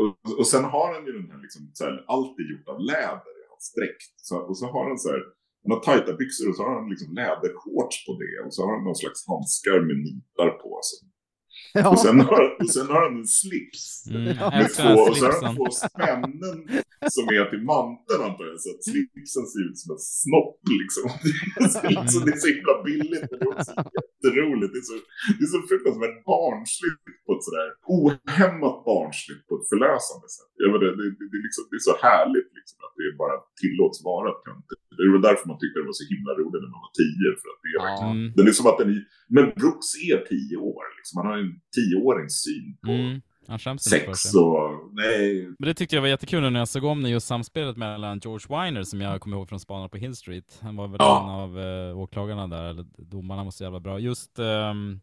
Och, och sen har han ju den här, liksom, så här, allt är gjort av läder i hans dräkt. Så, och så har han så här, han har tajta byxor och så har han liksom lädershorts på det. Och så har han någon slags handskar med nitar på. Så. Ja. Och, sen har, och sen har han en slips. Mm, med två, och så har han två spännen som är till manteln antar jag. Så att slipsen ser ut som en snopp liksom. Det är så, det är så himla billigt men det är också jätteroligt. Det är så, det är så fruktansvärt barnsligt på ett sådär ohämmat barnsligt på ett förlösande sätt. Jag vet, det, det, det, är liksom, det är så härligt liksom, att det bara tillåts vara töntigt. Det är väl därför man tyckte det var så himla roligt när man var tio. För att det är, verkligen- Mm. den är som att den är, men Brooks är tio år. Liksom. Han har en tioårings syn på Mm. Han skäms inte för sex sig. och... Nej. Men det tyckte jag var jättekul när jag såg om det, just samspelet mellan George Weiner, som jag kommer ihåg från Spanarna på Hill Street. Han var väl Ja. en av uh, åklagarna där, eller domarna var så jävla bra. Just um,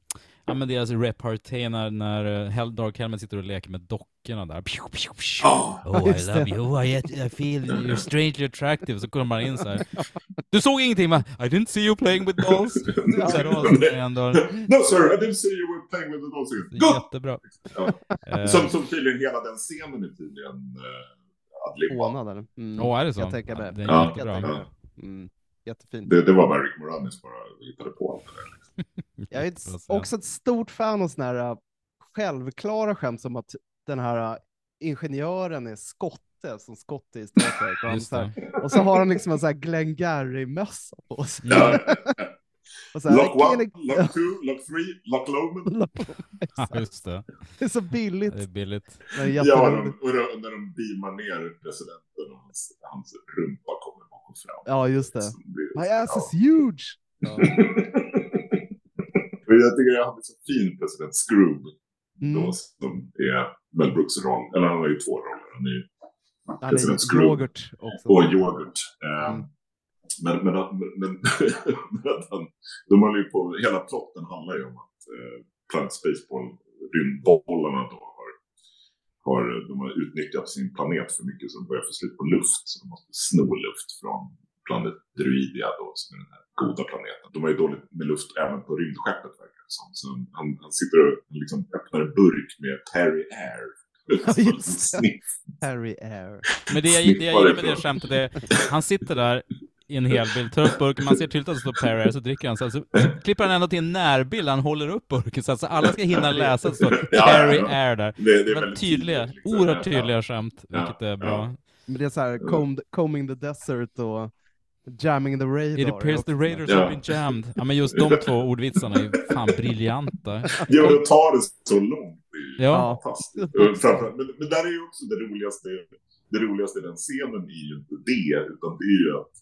ja, men deras repartee när, när Hel- Dark Helmet sitter och leker med dockorna där. Pew, pew, pew. Ja. Oh, I Just love det. you, oh, I, I feel you're strangely attractive. Så kommer man in så här. Du såg ingenting va? I didn't see you playing with dolls. Så här, då, det No sir, I didn't see you were playing with the dolls. Good! jättebra. Ja. Eh, Som, som tydligen hela den scenen är tydligen uh, adlibbad. Hånad eller? Mm. Åh, är det så? Jag tänker. Det är Ja. jättebra. Ja. Mm. Jättefint. Det, det var bara Rick Moranis bara hittade på allt det där. Liksom. Jag är ett, också ett stort fan av sådana här äh, självklara skämt som att den här äh, ingenjören är skotte, som skotte i Star Trek. Och, så här, och så har han liksom en sån här Glengarry-mössa på sig. Ja. Och så här, Lock one, lock two, lock three, lock Loman. Ja, just det. Det är så billigt. Det är billigt. Är Ja, de, och då, när de beamar ner presidenten och hans, hans rumpa kommer bakom fram. Ja, just det. Det- My ass ja. is huge! Ja. Jag tycker jag hade så fin president Scroob. Mm. Då, som är Mel Brooks roll. Eller han har ju två roller. Han är ju Han president är yoghurt också. och yoghurt. Eh, Mm. Men, men, men, men, de håller ju på, hela plotten handlar ju om att eh, Planet Spaceball, rymdbollarna då har, har, de har utnyttjat sin planet för mycket så de börjar få slut på luft. Så de måste sno luft från planet Druidia då, som är den här goda planeten. De har ju dåligt med luft även på rymdskeppet verkar det som. Så han, han sitter och liksom öppnar en burk med Perry Air. Harry Air. Men det jag, det jag gillar med det skämtet är, han sitter där i en helbild, tar upp burken, man ser tydligt att det står Perrier, så dricker han, så, så, så klipper han ändå till en närbild, han håller upp burken så att så alla ska hinna läsa att det står Ja, Perry ja. Air där. Det- det är väldigt tydliga, liksom. oerhört tydliga skämt, vilket är bra. Men det är så här, combed, combing the desert och jamming the radar. It appears the raiders Ja. have been jammed. Ja men just de två ordvitsarna är ju fan briljanta. Ja, men att ta det så långt det är ju Ja. fantastiskt. Och Men, men där är ju också det roligaste, det roligaste i den scenen är ju inte det, utan det är ju att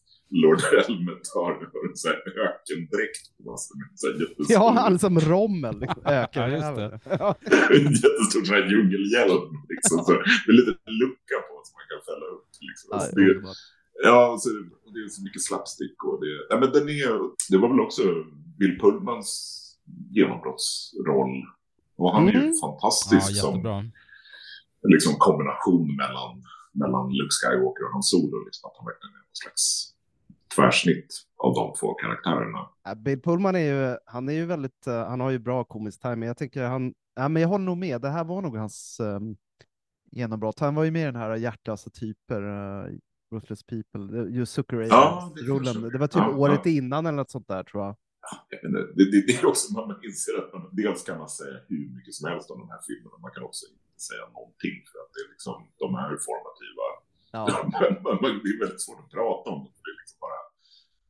Lord Helmet har, har en sån här ökendräkt på sig. Så jättestor, Ja, han som Rommel. Liksom, ökar Ja, just det. Ja. en jättestor sån här djungelhjälm. Liksom, så, med lite lucka på som man kan fälla upp. Liksom. Ja, Alltså, det är det. Ja, och så, och det är så mycket slapstick och det... Ja, men den är, det var väl också Bill Pullmans genombrottsroll. Och han är ju Mm. Ja, fantastisk som jättebra. liksom, kombination mellan, mellan Luke Skywalker och hans solo. Liksom, att han verkligen är någon slags tvärsnitt av de två karaktärerna. Ja, Bill Pullman är ju, han är ju väldigt, eh, han har ju bra komisk timing. Jag tänker han, ja, men jag håller nog med. Det här var nog hans um, genombrott. Han var ju med i den här hjärtlösa typer, uh, Ruthless People, just Zucker Ja, det kanske- Det var typ ja, året ja. innan eller något sånt där tror jag. Inte, Det, det, det är också när man inser att man, dels kan man säga hur mycket som helst om de här filmerna. Man kan också inte säga någonting för att det är liksom, de är formativa. Ja. Men man- det är väldigt svårt att prata om. Det är, liksom bara,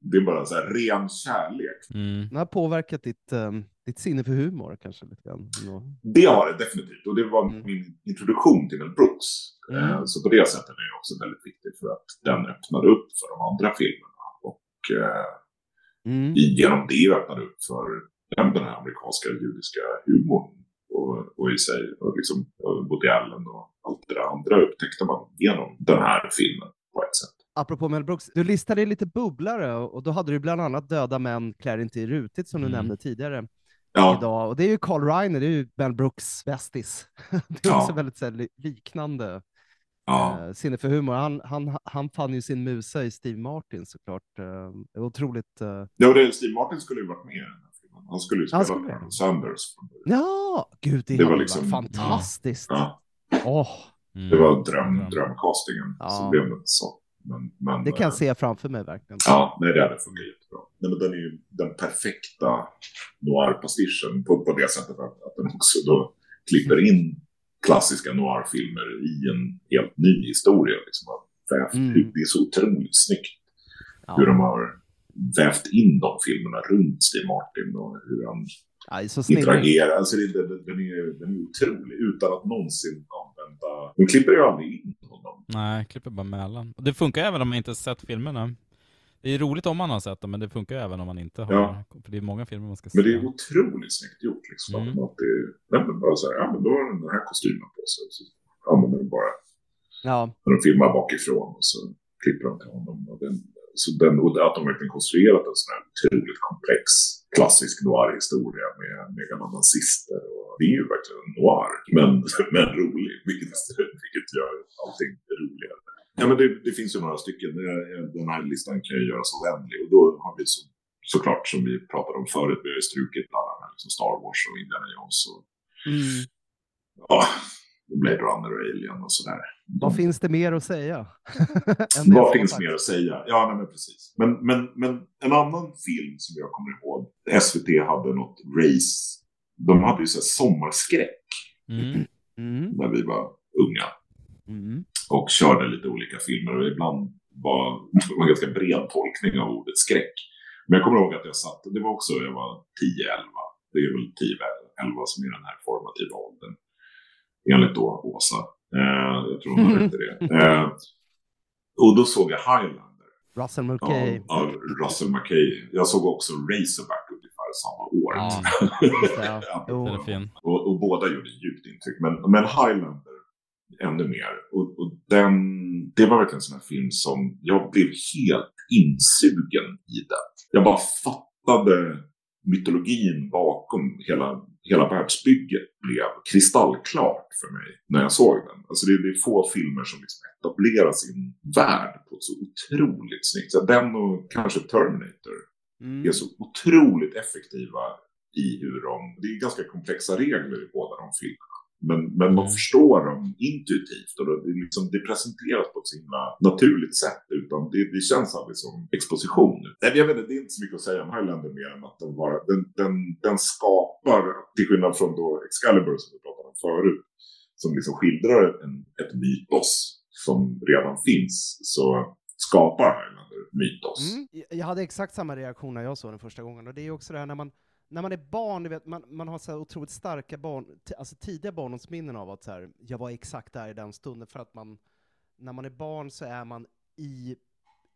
det är bara så här ren kärlek. Mm. Den har påverkat ditt, um, ditt sinne för humor kanske lite grann. Det har det definitivt. Och det var Mm. min introduktion till Mel Brooks. Mm. Eh, Så på det sättet är det också väldigt viktigt för att den öppnade upp för de andra filmerna. Och eh, Mm. genom det öppnade upp för den här amerikanska judiska humorn. Och, och i sig, och liksom Woody Allen och allt det där andra upptäckte man genom den här filmen på ett sätt. apropå Mel Brooks, du listade lite bubblare och då hade du bland annat Döda män klär inte i rutigt som du Mm. nämnde tidigare Ja. idag. Och det är ju Carl Reiner, det är ju Mel Brooks bästis. Det är Ja. också väldigt så här, li- liknande Ja. eh, sinne för humor. Han, han, han fann ju sin musa i Steve Martin såklart. Eh, otroligt... Eh... Ja, det, Steve Martin skulle ju varit med i den här filmen. Han skulle ju spela Han skulle Sanders. Ja, gud det, Det var liksom- fantastiskt. Ja. Åh, Mm. Det var dröm, drömcastingen. Ja. Så blev det så. Men, men, det kan jag eh, se framför mig verkligen. Ja, nej, det hade funkat jättebra. Nej, men den är ju den perfekta noir-pastischen på, på det sättet att, att den också då klipper in klassiska noir-filmer i en helt ny historia. Liksom, Mm. Det är så otroligt snyggt Ja. hur de har vävt in de filmerna runt Steve Martin och hur han så snyggt. interagerar. Alltså det, det, den, är, den är otrolig utan att någonsin använda... De klipper ju aldrig in. Nej, klipper bara mellan. Och det funkar även om man inte sett filmerna. Det är roligt om man har sett dem, men det funkar även om man inte har. Ja. För det är många filmer man ska se. Men det är otroligt snyggt gjort. Liksom, Mm. att de alltid, nej, men bara så här, ja men då har den den här kostymen på sig. Så använder de bara, Ja, när de filmar bakifrån och så klipper de till honom. Och den, så den, och att de verkligen konstruerat en sån här otroligt komplex klassisk noir-historia med, med gamla nazister. Och det är ju verkligen noir, men, men rolig, vilket, vilket gör allting roligare. Ja, men det, det finns ju några stycken. Den här listan kan ju göras oändlig. Och då har vi så, såklart, som vi pratade om förut, vi har ju strukit alla de här liksom Star Wars och Indiana Jones och mm. ja, Blade Runner och Alien och sådär. Vad finns det mer att säga? Vad finns sagt? mer att säga? Ja, nej, men precis. Men, men, men en annan film som jag kommer ihåg, SVT hade något race. De hade ju så här sommarskräck Mm. Mm. när vi var unga Mm. och körde lite olika filmer och ibland var det var en ganska bred tolkning av ordet skräck. Men jag kommer ihåg att jag satt, det var också, jag var 10-11. Det är väl 10-11 som är den här formativa åldern. Enligt då Åsa. Eh, jag tror hon i det. Eh, och då såg jag Highlander. Russell Mulcahy. Av, av Russell McKay. Jag såg också Razorback ungefär samma år. Ja, ja. Ja. Och båda gjorde djupt intryck. Men, men Highlander ännu mer. Och, och den, det var verkligen en sån här film som jag blev helt insugen i den. Jag bara fattade mytologin bakom hela, hela världsbygget blev kristallklart för mig när jag såg den. Alltså det, det är få filmer som liksom etablerar sin värld på ett så otroligt snyggt sätt. Den och kanske Terminator Mm. är så otroligt effektiva i hur de... Det är ganska komplexa regler i båda de filmerna. Men, men man Mm. förstår dem intuitivt och det, liksom, det presenteras på ett så himla naturligt sätt. Utan det, det känns aldrig som exposition. Nej, jag vet inte, det är inte så mycket att säga om Highlander mer än att den, bara, den, den, den skapar, till skillnad från då Excalibur som vi pratade om förut, som liksom skildrar en, ett mytos som redan finns, så skapar Highlander mytos. Mm. Jag- hade exakt samma reaktion när jag såg den första gången, och det är också det här när man, när man är barn, du vet, man, man har så otroligt starka barn, alltså tidiga barndomsminnen av att så här, jag var exakt där i den stunden, för att man, när man är barn så är man i,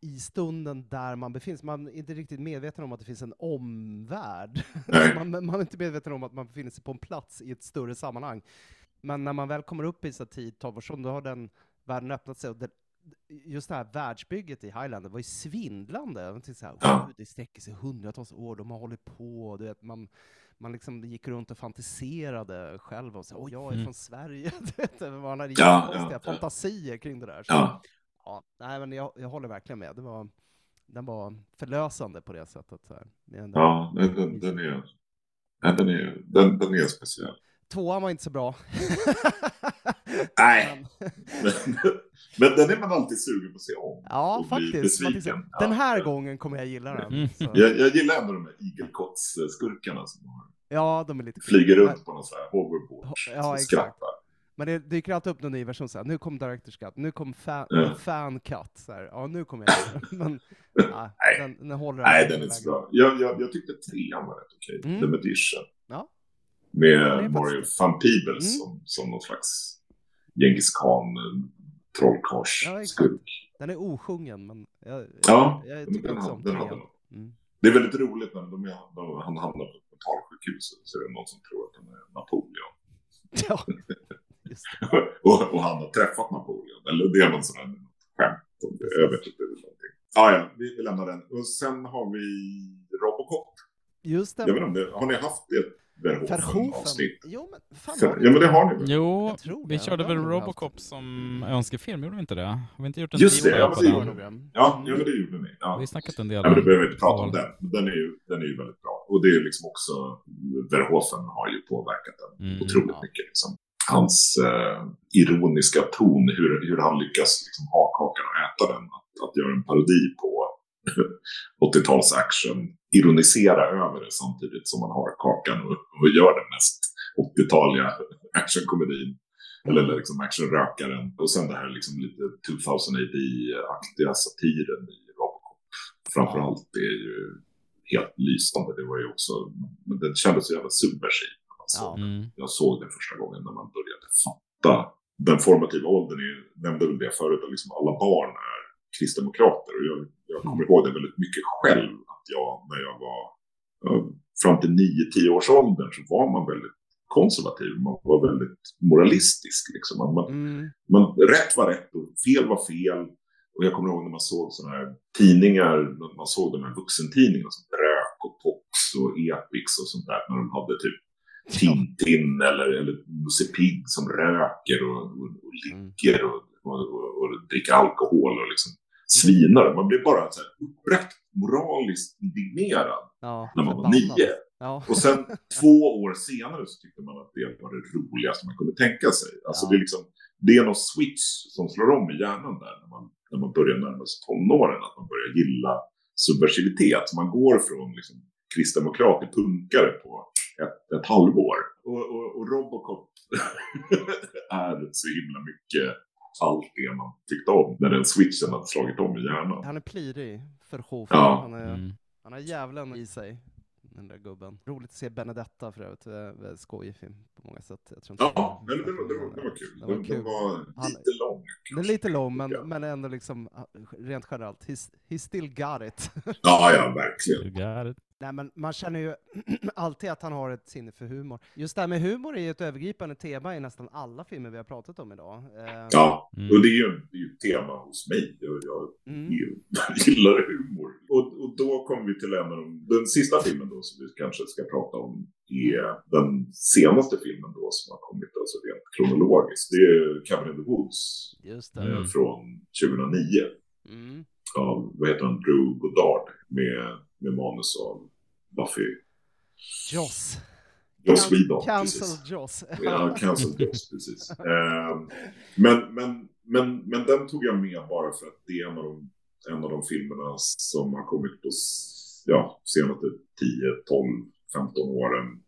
i stunden där man befinner sig. Man är inte riktigt medveten om att det finns en omvärld. Man, man är inte medveten om att man befinner sig på en plats i ett större sammanhang. Men när man väl kommer upp i så här 10-12 års ålder, då har den världen öppnat sig. Och det, just det här världsbygget i Highlander var ju svindlande. Jag tänkte så här, Ja. "Oj, det sträcker sig hundratals år, de har hållit på, du vet, man, man liksom gick runt och fantiserade själv och så, åh, jag är Mm. från Sverige, du vet, man hade Ja, ja, ja. fantasier kring det där. Så, Ja. ja, nej, men jag, jag håller verkligen med. Det var, den var förlösande på det sättet. Så här. Ändå- Ja, den, den, den, är, den, är, den, den är speciell. Tvåan var inte så bra. Nej. Men- den är man alltid sugen på att se om. Ja, faktiskt. besviken. Ja. Den här gången kommer jag gilla den. Mm. Jag, jag gillar ändå de här igelkottsskurkarna som har- Ja, de är lite flyger Men- runt på någon sån här hoverboard. Ja, som exakt. skrattar. Men det dyker alltid upp någon ny version, så här, nu kom Directors Cut, nu kom fan, Ja. fan cut, så här, ja nu kommer jag Men ja, Nej. den, den håller Nej, den är inte så bra. Jag, jag, jag tyckte trean var rätt okej. Mm. The Magician. Ja. Med Mario faktiskt- van Peebles Mm. som, som någon slags Genghis khan eh, trollkarls Ja, skurk. Den är osjungen, men jag, Ja, jag, jag tycker den också om den den. Mm. Det är väldigt roligt när de de, han hamnar på ett mentalsjukhus så är det någon som tror att han är Napoleon. Ja, det. och, och han har träffat Napoleon. Eller det är någon sån här skämt. om det. Jag vet inte. Ja, ja, vi, vi lämnar den. Och sen har vi Robocop. Just det. Jag vet inte, har ni haft Verhoeven. Verhoeven-avsnitt? Jo, men fan Ja, men det har ni väl? Jo, Jag tror vi det. körde väl. Robocop som önskefilm, gjorde vi inte det? Har vi inte gjort en Just det, ja, det den? gjorde vi. Ja, ja, men det gjorde ni. Ja. Vi har snackat en del Ja, men det om- behöver vi inte prata om den. Men den är ju, den är ju väldigt bra. Och det är liksom också, Verhoeven har ju påverkat den Mm. otroligt mycket. Liksom. Hans eh, ironiska ton, hur, hur han lyckas liksom, ha kakan och äta den. Att, att göra en parodi på 80-tals action, ironisera över det samtidigt som man har kakan och, och gör den mest 80-taliga actionkomedin. Eller liksom actionrökaren. Och sen det här liksom lite 2000 AD-aktiga satiren i Robocop. Framförallt det är ju helt lysande. Det var ju också, men den kändes så jävla subversiv. Alltså, Mm. Jag såg den första gången när man började fatta den formativa åldern. Är, ju- nämnde väl det förut, att liksom alla barn är kristdemokrater. Och jag, jag kommer ihåg det väldigt mycket själv. Att jag, när jag var fram till 9-10 års åldern så var man väldigt konservativ. Man var väldigt moralistisk. Liksom. Man, Mm. man, rätt var rätt och fel var fel. Och jag kommer ihåg när man såg sådana här tidningar, när man såg de här vuxentidningarna som Brök och Pox och Epix och sånt där. När de hade typ Tintin eller, eller Musse Pigg som röker och, och, och ligger och, och dricker alkohol och liksom svinar. Man blev bara så här uppbragt moraliskt indignerad Ja, när man var nio. Ja. Och sen två år senare så tyckte man att det var det roligaste man kunde tänka sig. Alltså Ja. det, är liksom, det är någon switch som slår om i hjärnan där när man, när man börjar närma sig tonåren. Att man börjar gilla subversivitet. Man går från liksom, kristdemokrat till punkare på ett, ett halvår. Och, och, och Robocop är så himla mycket allt det man tyckte om när den switchen hade slagit om i hjärnan. Han är plirig för Hofen. Ja. Han, är, Mm. han har djävulen i sig, den där gubben. Roligt att se Benedetta för övrigt. Skojig film på många sätt. Jag tror inte Ja, men det, det, var, det, var, det var kul. Det var Den, kul. den var Han- lite lång. Den är lite lång, men, men ändå liksom rent generellt. He's, he still got it. Ja, ja, verkligen. Nej, men man känner ju alltid att han har ett sinne för humor. Just det här med humor är ju ett övergripande tema i nästan alla filmer vi har pratat om idag. Eh, Ja, Mm. och det är ju ett tema hos mig. Jag, jag Mm. gillar humor. Och, och då kommer vi till en av de, den sista filmen då som vi kanske ska prata om är den senaste filmen då som har kommit alltså rent kronologiskt. Det är Cabin in the Woods Just eh, det. från 2009 Mm. av, vad heter han, Drew Goddard med, med manus av Buffy. Joss. Joss Whedon. Cancel precis. Joss. Ja, cancel Joss, precis. Ehm, men, men, men, men den tog jag med bara för att det är en av de, en av de filmerna som har kommit på ja, senaste 10, 12, 15 åren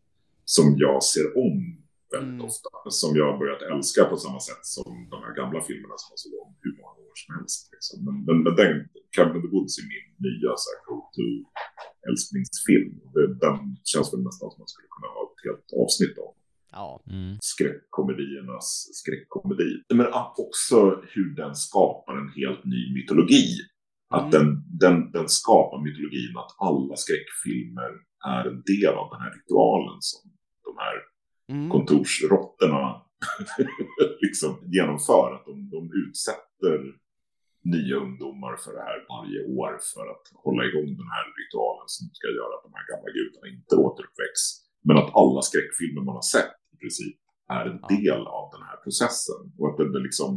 som jag ser om väldigt Mm. ofta. Som jag har börjat älska på samma sätt som de här gamla filmerna som jag såg om hur många år som helst. Liksom. Men, men, men den, Cabin in the Woods är min nya så här, go-to älsklingsfilm. Det- Den känns väl nästan som man skulle kunna ha ett helt avsnitt om Ja. Mm. skräckkomediernas skräckkomedi. Men också hur den skapar en helt ny mytologi. Att den, den, den skapar mytologin att alla skräckfilmer är en del av den här ritualen som de här Mm. kontorsråttorna liksom genomför. Att de, de utsätter nya ungdomar för det här varje år för att hålla igång den här ritualen som ska göra att de här gamla gudarna inte återuppväcks. Men att alla skräckfilmer man har sett i princip är en del av den här processen. Och att den, liksom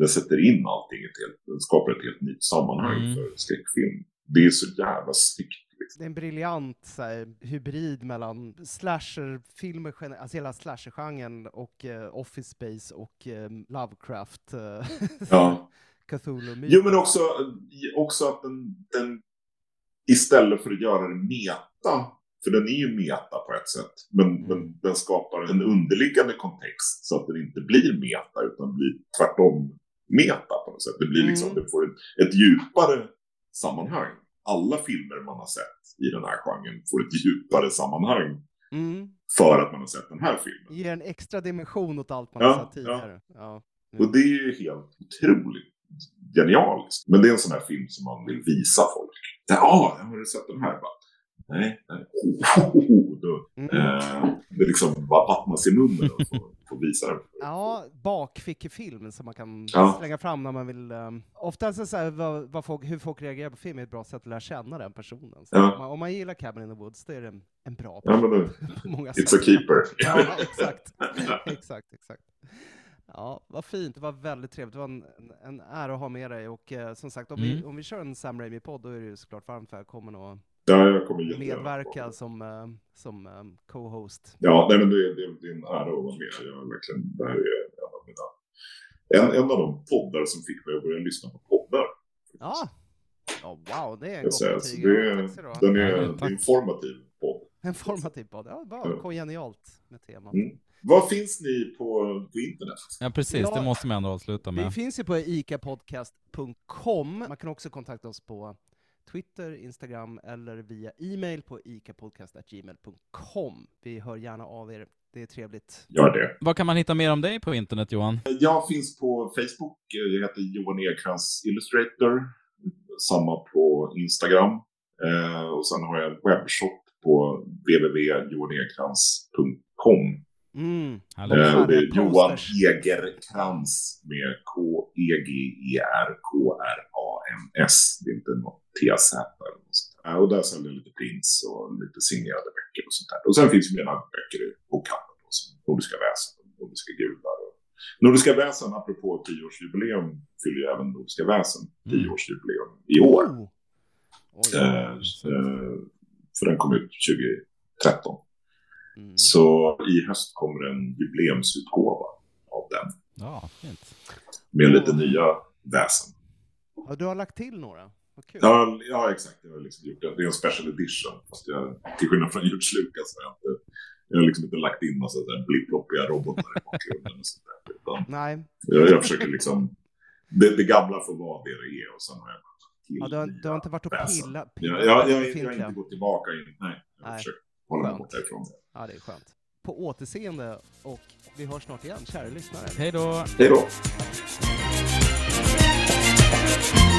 den sätter in allting ett helt, den skapar ett helt nytt sammanhang Mm. för skräckfilm. Det är så jävla snyggt. Liksom. Det är en briljant så här, hybrid mellan slasherfilmer, alltså hela slashergenren och eh, Office Space och eh, Lovecraft. eh, Ja. Cthulhu Jo, men också, också att den, den istället för att göra det meta, för den är ju meta på ett sätt, men, men den skapar en underliggande kontext så att den inte blir meta utan blir tvärtom meta på något sätt. Det blir liksom, Mm. det får ett, ett djupare sammanhang. Alla filmer man har sett i den här genren får ett djupare sammanhang Mm. för att man har sett den här filmen. Ger en extra dimension åt allt man Ja, har sett ja. tidigare. Ja. Och det är ju helt otroligt genialiskt. Men det är en sån här film som man vill visa folk. Ja, ah, har du sett den här? Bara, nej, nej. Oh, oh, oh, då, Mm. eh, det liksom bara vattnas i munnen att få få visa den. Ja, bakfickefilm som man kan Ja. slänga fram när man vill... Um, oftast är så här, vad, vad folk, hur folk reagerar på film är ett bra sätt att lära känna den personen. Så Ja. om, man, om man gillar Cabin in the Woods, då är det en, en bra Ja, men det- på många it's sätt. a keeper. ja, exakt. exakt, exakt. Ja, vad fint. Det var väldigt trevligt. Det var en, en, en ära att ha med dig. Och eh, som sagt, om, vi, Mm. om vi kör en Sam Raimi-podd, då är du ju såklart varmt välkommen att Ja, jag kommer jättegärna medverka som, eh, som eh, co-host. Ja, nej, men det, det, det är en ära att vara med. Jag är verkligen, det här är en av mina... En, en av de poddar som fick mig att börja lyssna på poddar. Ja, oh, wow, det är en gott betyg. Ja, är, ha. den är, Ja, det är tack. en formativ podd. En formativ podd. Ja, Ja. bra, genialt med temat. Mm. Var finns ni på, på internet? Ja, precis. Ja. Det måste man ändå avsluta Vi med. finns ju på icapodcast.com. Man kan också kontakta oss på Twitter, Instagram eller via e-mail på icapodcast.gmail.com. Vi hör gärna av er. Det är trevligt. Gör det. Vad kan man hitta mer om dig på internet, Johan? Jag finns på Facebook. Jag heter Johan Ekrans Illustrator. Samma på Instagram. Eh, och sen har jag en webbshop på www.johanekrans.com. Mm. Hallå. Eh, Johan. Egerkrans med E K-E-G-E-R-K-R-A-N-S. Det är inte något TZ eller något sånt där. Och där säljer jag lite prints och lite signerade böcker och sånt där. Och sen finns ju mina böcker i bokhandeln då, som Nordiska väsen, Nordiska gudar. Och... Nordiska väsen, apropå tioårsjubileum, fyller ju även Nordiska väsen tioårsjubileum i år. Oh. Oj. Eh, eh, för den kom ut 2013. Mm. Så i höst kommer en jubileumsutgåva av den. Ja, fint. Med lite nya väsen. Ja, du har lagt till några. Vad kul. Ja, ja exakt. Jag har liksom gjort det. Det är en special edition. Fast jag, till skillnad från George Lucas har jag inte, jag har liksom inte lagt in massa blipploppiga robotar i bakgrunden. Och sånt där, utan Nej, jag, jag försöker liksom... Det, det gamla får vara det det är och sen har jag ja, du, har, du har inte varit och pilla, Ja, pillat jag, på jag, jag, har inte gått tillbaka in. Nej, jag Nej. försökt hålla mig borta ifrån det. Ja, det är skönt. På återseende och vi hörs snart igen, kära lyssnare. Hej då! Hej då! Thank you.